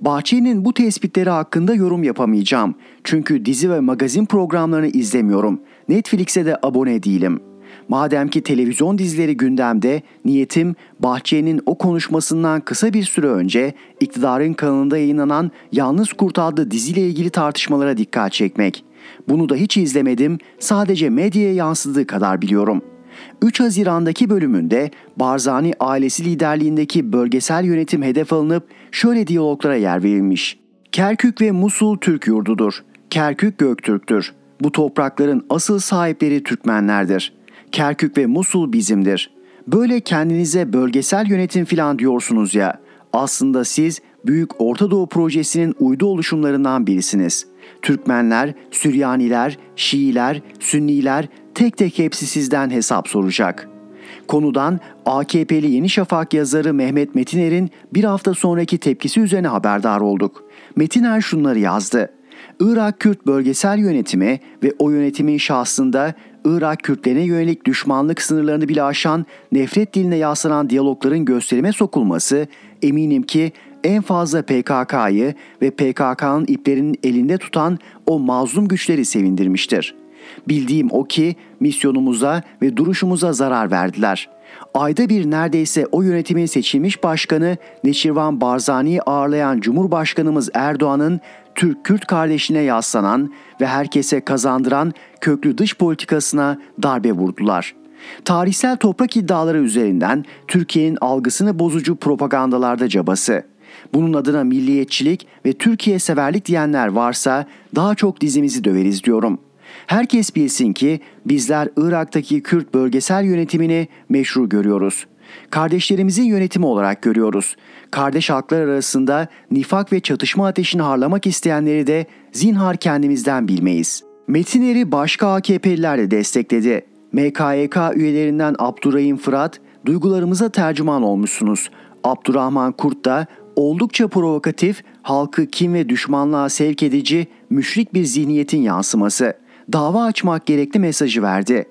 Bahçeli'nin bu tespitleri hakkında yorum yapamayacağım. Çünkü dizi ve magazin programlarını izlemiyorum. Netflix'e de abone değilim. Madem ki televizyon dizileri gündemde, niyetim Bahçeli'nin o konuşmasından kısa bir süre önce iktidarın kanalında yayınlanan Yalnız Kurt adlı diziyle ilgili tartışmalara dikkat çekmek. Bunu da hiç izlemedim, sadece medyaya yansıdığı kadar biliyorum.'' 3 Haziran'daki bölümünde Barzani ailesi liderliğindeki bölgesel yönetim hedef alınıp şöyle diyaloglara yer verilmiş. Kerkük ve Musul Türk yurdudur. Kerkük Göktürk'tür. Bu toprakların asıl sahipleri Türkmenlerdir. Kerkük ve Musul bizimdir. Böyle kendinize bölgesel yönetim filan diyorsunuz ya. Aslında siz Büyük Orta Doğu Projesi'nin uydu oluşumlarından birisiniz. Türkmenler, Süryaniler, Şiiler, Sünniler tek tek hepsi sizden hesap soracak.'' Konudan AKP'li Yeni Şafak yazarı Mehmet Metiner'in bir hafta sonraki tepkisi üzerine haberdar olduk. Metiner şunları yazdı. Irak Kürt bölgesel yönetimi ve o yönetimin şahsında Irak Kürtlerine yönelik düşmanlık sınırlarını bile aşan nefret diline yaslanan diyalogların gösterime sokulması eminim ki en fazla PKK'yı ve PKK'nın iplerinin elinde tutan o mazlum güçleri sevindirmiştir.'' Bildiğim o ki misyonumuza ve duruşumuza zarar verdiler. Ayda bir neredeyse o yönetimin seçilmiş başkanı Neçirvan Barzani'yi ağırlayan Cumhurbaşkanımız Erdoğan'ın Türk-Kürt kardeşine yaslanan ve herkese kazandıran köklü dış politikasına darbe vurdular.'' Tarihsel toprak iddiaları üzerinden Türkiye'nin algısını bozucu propagandalarda cabası. Bunun adına milliyetçilik ve Türkiye severlik diyenler varsa daha çok dizimizi döveriz diyorum.'' Herkes bilsin ki bizler Irak'taki Kürt bölgesel yönetimini meşru görüyoruz. Kardeşlerimizin yönetimi olarak görüyoruz. Kardeş halklar arasında nifak ve çatışma ateşini harlamak isteyenleri de zinhar kendimizden bilmeyiz. Metinleri başka AKP'liler de destekledi. MKYK üyelerinden Abdurrahim Fırat, duygularımıza tercüman olmuşsunuz. Abdurrahman Kurt da oldukça provokatif, halkı kim ve düşmanlığa sevk edici, müşrik bir zihniyetin yansıması dava açmak gerekli mesajı verdi.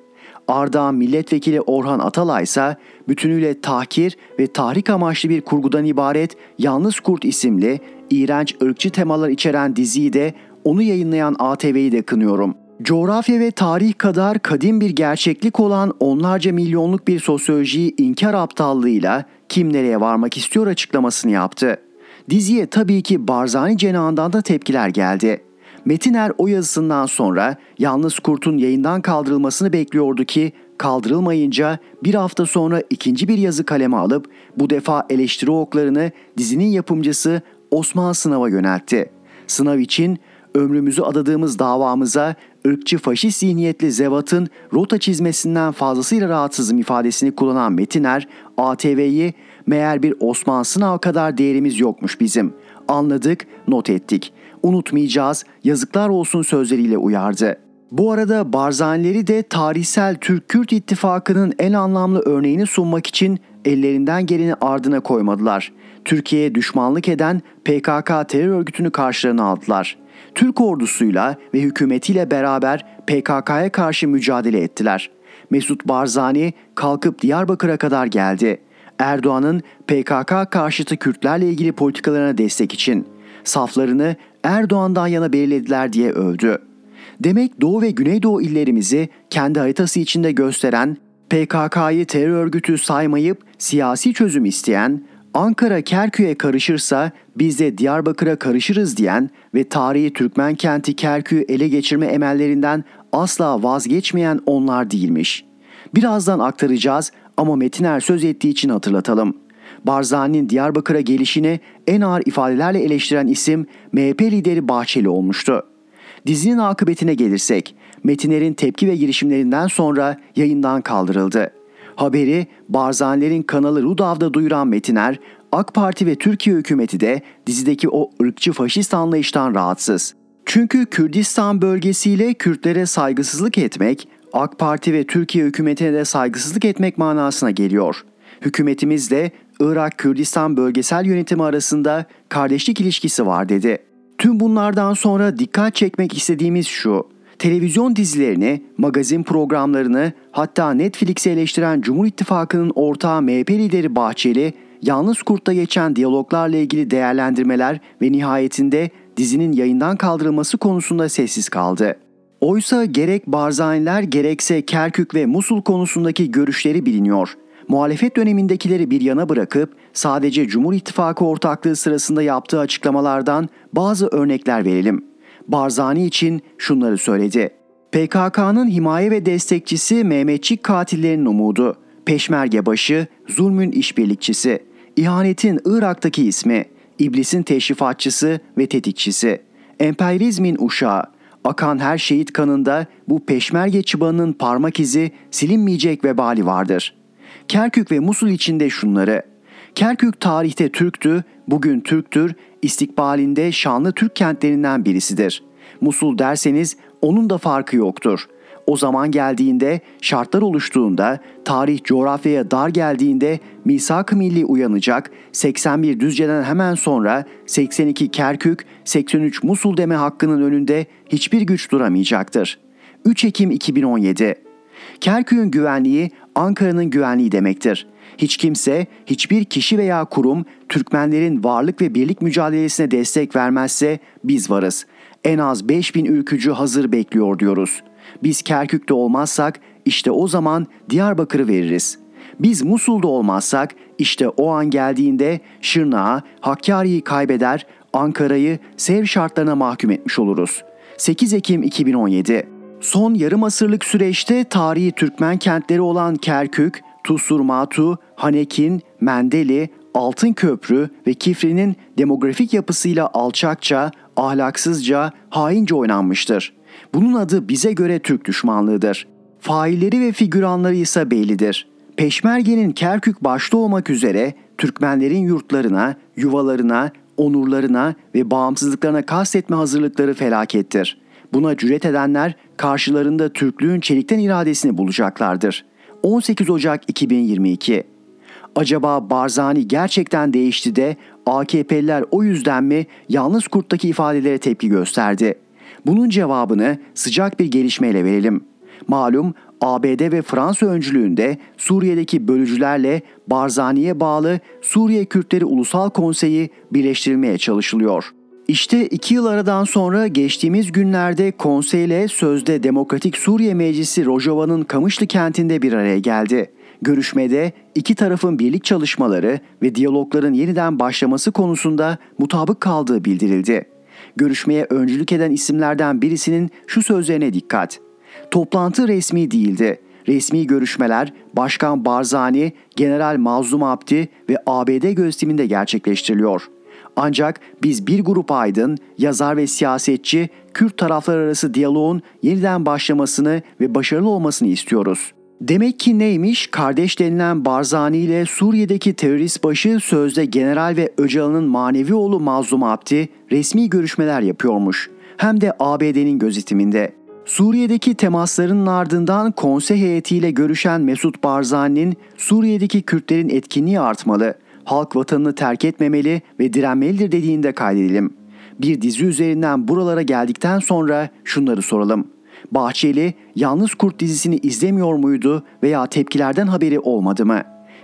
Ardahan Milletvekili Orhan Atalay ise bütünüyle tahkir ve tahrik amaçlı bir kurgudan ibaret Yalnız Kurt isimli iğrenç ırkçı temalar içeren diziyi de onu yayınlayan ATV'yi de kınıyorum. Coğrafya ve tarih kadar kadim bir gerçeklik olan onlarca milyonluk bir sosyolojiyi inkar aptallığıyla kim nereye varmak istiyor açıklamasını yaptı. Diziye tabii ki Barzani cenahından da tepkiler geldi. Metiner o yazısından sonra Yalnız Kurt'un yayından kaldırılmasını bekliyordu ki kaldırılmayınca bir hafta sonra ikinci bir yazı kaleme alıp bu defa eleştiri oklarını dizinin yapımcısı Osman Sınav'a yöneltti. Sınav için ömrümüzü adadığımız davamıza ırkçı faşist zihniyetli zevatın rota çizmesinden fazlasıyla rahatsızım ifadesini kullanan Metiner, ATV'yi meğer bir Osman Sınav kadar değerimiz yokmuş bizim. Anladık, not ettik unutmayacağız, yazıklar olsun sözleriyle uyardı. Bu arada Barzanileri de tarihsel Türk-Kürt ittifakının en anlamlı örneğini sunmak için ellerinden geleni ardına koymadılar. Türkiye'ye düşmanlık eden PKK terör örgütünü karşılarına aldılar. Türk ordusuyla ve hükümetiyle beraber PKK'ya karşı mücadele ettiler. Mesut Barzani kalkıp Diyarbakır'a kadar geldi. Erdoğan'ın PKK karşıtı Kürtlerle ilgili politikalarına destek için saflarını Erdoğan'dan yana belirlediler diye övdü. Demek Doğu ve Güneydoğu illerimizi kendi haritası içinde gösteren, PKK'yı terör örgütü saymayıp siyasi çözüm isteyen, Ankara Kerkük'e karışırsa biz de Diyarbakır'a karışırız diyen ve tarihi Türkmen kenti Kerkük'ü ele geçirme emellerinden asla vazgeçmeyen onlar değilmiş. Birazdan aktaracağız ama Metiner söz ettiği için hatırlatalım. Barzani'nin Diyarbakır'a gelişini en ağır ifadelerle eleştiren isim MHP lideri Bahçeli olmuştu. Dizinin akıbetine gelirsek, Metiner'in tepki ve girişimlerinden sonra yayından kaldırıldı. Haberi Barzanilerin kanalı Rudav'da duyuran Metiner, AK Parti ve Türkiye hükümeti de dizideki o ırkçı faşist anlayıştan rahatsız. Çünkü Kürdistan bölgesiyle Kürtlere saygısızlık etmek, AK Parti ve Türkiye hükümetine de saygısızlık etmek manasına geliyor. Hükümetimiz de Irak-Kürdistan bölgesel yönetimi arasında kardeşlik ilişkisi var dedi. Tüm bunlardan sonra dikkat çekmek istediğimiz şu. Televizyon dizilerini, magazin programlarını hatta Netflix'i eleştiren Cumhur İttifakı'nın ortağı MHP lideri Bahçeli, Yalnız Kurt'ta geçen diyaloglarla ilgili değerlendirmeler ve nihayetinde dizinin yayından kaldırılması konusunda sessiz kaldı. Oysa gerek Barzaniler gerekse Kerkük ve Musul konusundaki görüşleri biliniyor muhalefet dönemindekileri bir yana bırakıp sadece Cumhur İttifakı ortaklığı sırasında yaptığı açıklamalardan bazı örnekler verelim. Barzani için şunları söyledi. PKK'nın himaye ve destekçisi Mehmetçik katillerinin umudu, peşmerge başı, zulmün işbirlikçisi, ihanetin Irak'taki ismi, iblisin teşrifatçısı ve tetikçisi, emperyalizmin uşağı, Akan her şehit kanında bu peşmerge çıbanının parmak izi silinmeyecek vebali vardır. Kerkük ve Musul içinde şunları. Kerkük tarihte Türktü, bugün Türktür, istikbalinde şanlı Türk kentlerinden birisidir. Musul derseniz onun da farkı yoktur. O zaman geldiğinde, şartlar oluştuğunda, tarih coğrafyaya dar geldiğinde misak-ı milli uyanacak, 81 Düzce'den hemen sonra 82 Kerkük, 83 Musul deme hakkının önünde hiçbir güç duramayacaktır. 3 Ekim 2017 Kerkük'ün güvenliği Ankara'nın güvenliği demektir. Hiç kimse, hiçbir kişi veya kurum Türkmenlerin varlık ve birlik mücadelesine destek vermezse biz varız. En az 5000 ülkücü hazır bekliyor diyoruz. Biz Kerkük'te olmazsak işte o zaman Diyarbakır'ı veririz. Biz Musul'da olmazsak işte o an geldiğinde Şırnak'ı, Hakkari'yi kaybeder, Ankara'yı sev şartlarına mahkum etmiş oluruz. 8 Ekim 2017 Son yarım asırlık süreçte tarihi Türkmen kentleri olan Kerkük, Tusurmatu, Hanekin, Mendeli, Altın Köprü ve Kifri'nin demografik yapısıyla alçakça, ahlaksızca, haince oynanmıştır. Bunun adı bize göre Türk düşmanlığıdır. Failleri ve figüranları ise bellidir. Peşmerge'nin Kerkük başta olmak üzere Türkmenlerin yurtlarına, yuvalarına, onurlarına ve bağımsızlıklarına kastetme hazırlıkları felakettir. Buna cüret edenler karşılarında Türklüğün çelikten iradesini bulacaklardır. 18 Ocak 2022 Acaba Barzani gerçekten değişti de AKP'liler o yüzden mi yalnız kurttaki ifadelere tepki gösterdi? Bunun cevabını sıcak bir gelişmeyle verelim. Malum ABD ve Fransa öncülüğünde Suriye'deki bölücülerle Barzani'ye bağlı Suriye Kürtleri Ulusal Konseyi birleştirilmeye çalışılıyor. İşte iki yıl aradan sonra geçtiğimiz günlerde konseyle sözde Demokratik Suriye Meclisi Rojava'nın Kamışlı kentinde bir araya geldi. Görüşmede iki tarafın birlik çalışmaları ve diyalogların yeniden başlaması konusunda mutabık kaldığı bildirildi. Görüşmeye öncülük eden isimlerden birisinin şu sözlerine dikkat. Toplantı resmi değildi. Resmi görüşmeler Başkan Barzani, General Mazlum Abdi ve ABD gözetiminde gerçekleştiriliyor. Ancak biz bir grup aydın, yazar ve siyasetçi Kürt taraflar arası diyaloğun yeniden başlamasını ve başarılı olmasını istiyoruz. Demek ki neymiş? Kardeş denilen Barzani ile Suriye'deki terörist başı sözde General ve Öcalan'ın manevi oğlu Mazlum Abdi resmi görüşmeler yapıyormuş. Hem de ABD'nin gözetiminde. Suriye'deki temaslarının ardından konsey heyetiyle görüşen Mesut Barzani'nin Suriye'deki Kürtlerin etkinliği artmalı, halk vatanını terk etmemeli ve direnmelidir dediğinde kaydedelim. Bir dizi üzerinden buralara geldikten sonra şunları soralım. Bahçeli Yalnız Kurt dizisini izlemiyor muydu veya tepkilerden haberi olmadı mı?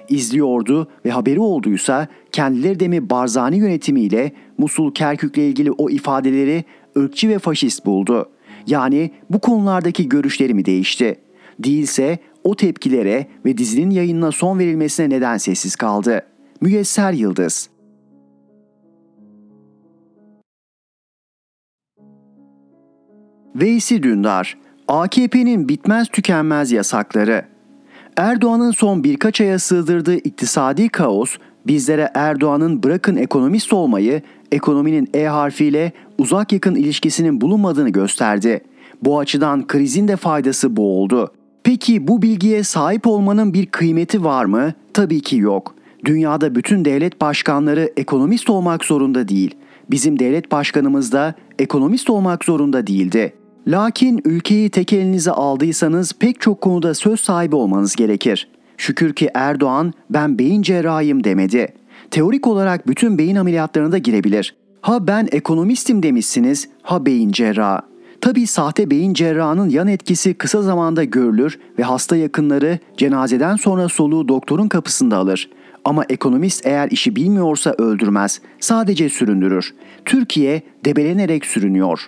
İzliyordu ve haberi olduysa kendileri de mi Barzani yönetimiyle Musul Kerkük'le ilgili o ifadeleri ırkçı ve faşist buldu? Yani bu konulardaki görüşleri mi değişti? Değilse o tepkilere ve dizinin yayınına son verilmesine neden sessiz kaldı? Müyesser Yıldız Veysi Dündar, AKP'nin bitmez tükenmez yasakları. Erdoğan'ın son birkaç aya sığdırdığı iktisadi kaos bizlere Erdoğan'ın bırakın ekonomist olmayı, ekonominin E harfiyle uzak yakın ilişkisinin bulunmadığını gösterdi. Bu açıdan krizin de faydası bu oldu. Peki bu bilgiye sahip olmanın bir kıymeti var mı? Tabii ki yok. Dünyada bütün devlet başkanları ekonomist olmak zorunda değil. Bizim devlet başkanımız da ekonomist olmak zorunda değildi. Lakin ülkeyi tek elinize aldıysanız pek çok konuda söz sahibi olmanız gerekir. Şükür ki Erdoğan ben beyin cerrahıyım demedi. Teorik olarak bütün beyin ameliyatlarına da girebilir. Ha ben ekonomistim demişsiniz, ha beyin cerrahı. Tabi sahte beyin cerrahının yan etkisi kısa zamanda görülür ve hasta yakınları cenazeden sonra soluğu doktorun kapısında alır. Ama ekonomist eğer işi bilmiyorsa öldürmez, sadece süründürür. Türkiye debelenerek sürünüyor.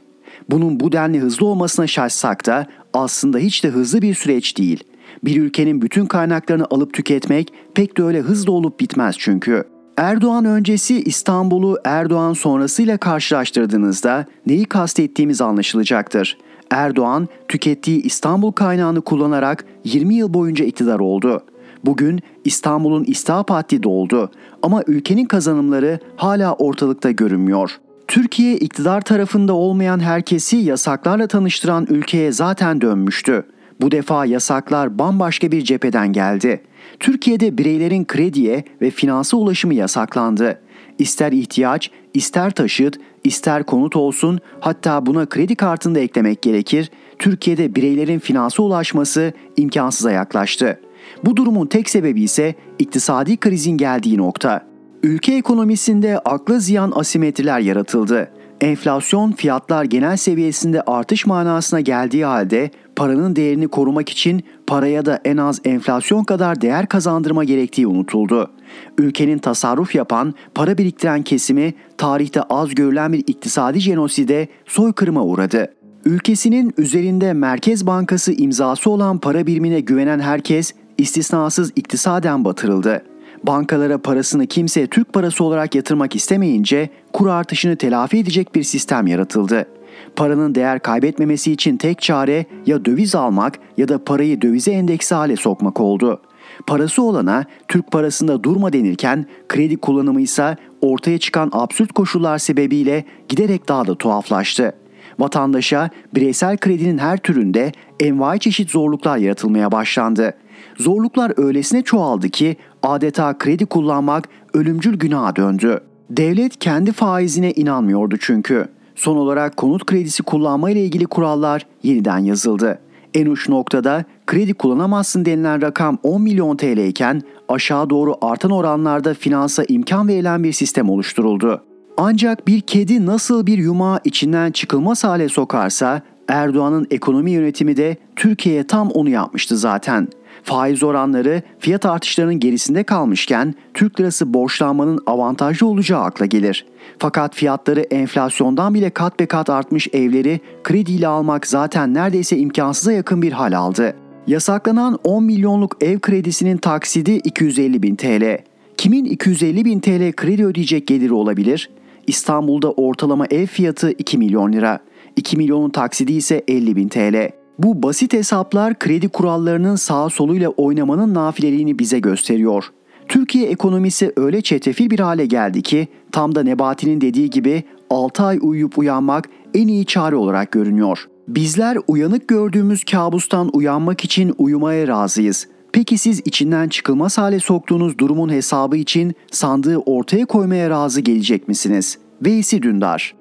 Bunun bu denli hızlı olmasına şaşsak da aslında hiç de hızlı bir süreç değil. Bir ülkenin bütün kaynaklarını alıp tüketmek pek de öyle hızlı olup bitmez çünkü. Erdoğan öncesi İstanbul'u Erdoğan sonrasıyla karşılaştırdığınızda neyi kastettiğimiz anlaşılacaktır. Erdoğan tükettiği İstanbul kaynağını kullanarak 20 yıl boyunca iktidar oldu. Bugün İstanbul'un istihap haddi doldu ama ülkenin kazanımları hala ortalıkta görünmüyor. Türkiye iktidar tarafında olmayan herkesi yasaklarla tanıştıran ülkeye zaten dönmüştü. Bu defa yasaklar bambaşka bir cepheden geldi. Türkiye'de bireylerin krediye ve finansa ulaşımı yasaklandı. İster ihtiyaç, ister taşıt, ister konut olsun hatta buna kredi kartını da eklemek gerekir. Türkiye'de bireylerin finansa ulaşması imkansıza yaklaştı. Bu durumun tek sebebi ise iktisadi krizin geldiği nokta. Ülke ekonomisinde akla ziyan asimetriler yaratıldı. Enflasyon fiyatlar genel seviyesinde artış manasına geldiği halde paranın değerini korumak için paraya da en az enflasyon kadar değer kazandırma gerektiği unutuldu. Ülkenin tasarruf yapan, para biriktiren kesimi tarihte az görülen bir iktisadi jenoside soykırıma uğradı. Ülkesinin üzerinde Merkez Bankası imzası olan para birimine güvenen herkes istisnasız iktisaden batırıldı. Bankalara parasını kimse Türk parası olarak yatırmak istemeyince kur artışını telafi edecek bir sistem yaratıldı. Paranın değer kaybetmemesi için tek çare ya döviz almak ya da parayı dövize endeksi hale sokmak oldu. Parası olana Türk parasında durma denirken kredi kullanımı ise ortaya çıkan absürt koşullar sebebiyle giderek daha da tuhaflaştı. Vatandaşa bireysel kredinin her türünde envai çeşit zorluklar yaratılmaya başlandı. Zorluklar öylesine çoğaldı ki adeta kredi kullanmak ölümcül günaha döndü. Devlet kendi faizine inanmıyordu çünkü. Son olarak konut kredisi kullanma ile ilgili kurallar yeniden yazıldı. En uç noktada kredi kullanamazsın denilen rakam 10 milyon TL iken aşağı doğru artan oranlarda finansa imkan verilen bir sistem oluşturuldu. Ancak bir kedi nasıl bir yumağı içinden çıkılmaz hale sokarsa Erdoğan'ın ekonomi yönetimi de Türkiye'ye tam onu yapmıştı zaten. Faiz oranları fiyat artışlarının gerisinde kalmışken Türk lirası borçlanmanın avantajlı olacağı akla gelir. Fakat fiyatları enflasyondan bile kat be kat artmış evleri krediyle almak zaten neredeyse imkansıza yakın bir hal aldı. Yasaklanan 10 milyonluk ev kredisinin taksidi 250 bin TL. Kimin 250 bin TL kredi ödeyecek geliri olabilir? İstanbul'da ortalama ev fiyatı 2 milyon lira. 2 milyonun taksidi ise 50 bin TL. Bu basit hesaplar kredi kurallarının sağ soluyla oynamanın nafileliğini bize gösteriyor. Türkiye ekonomisi öyle çetrefil bir hale geldi ki tam da Nebati'nin dediği gibi 6 ay uyuyup uyanmak en iyi çare olarak görünüyor. Bizler uyanık gördüğümüz kabustan uyanmak için uyumaya razıyız. Peki siz içinden çıkılmaz hale soktuğunuz durumun hesabı için sandığı ortaya koymaya razı gelecek misiniz? Veysi Dündar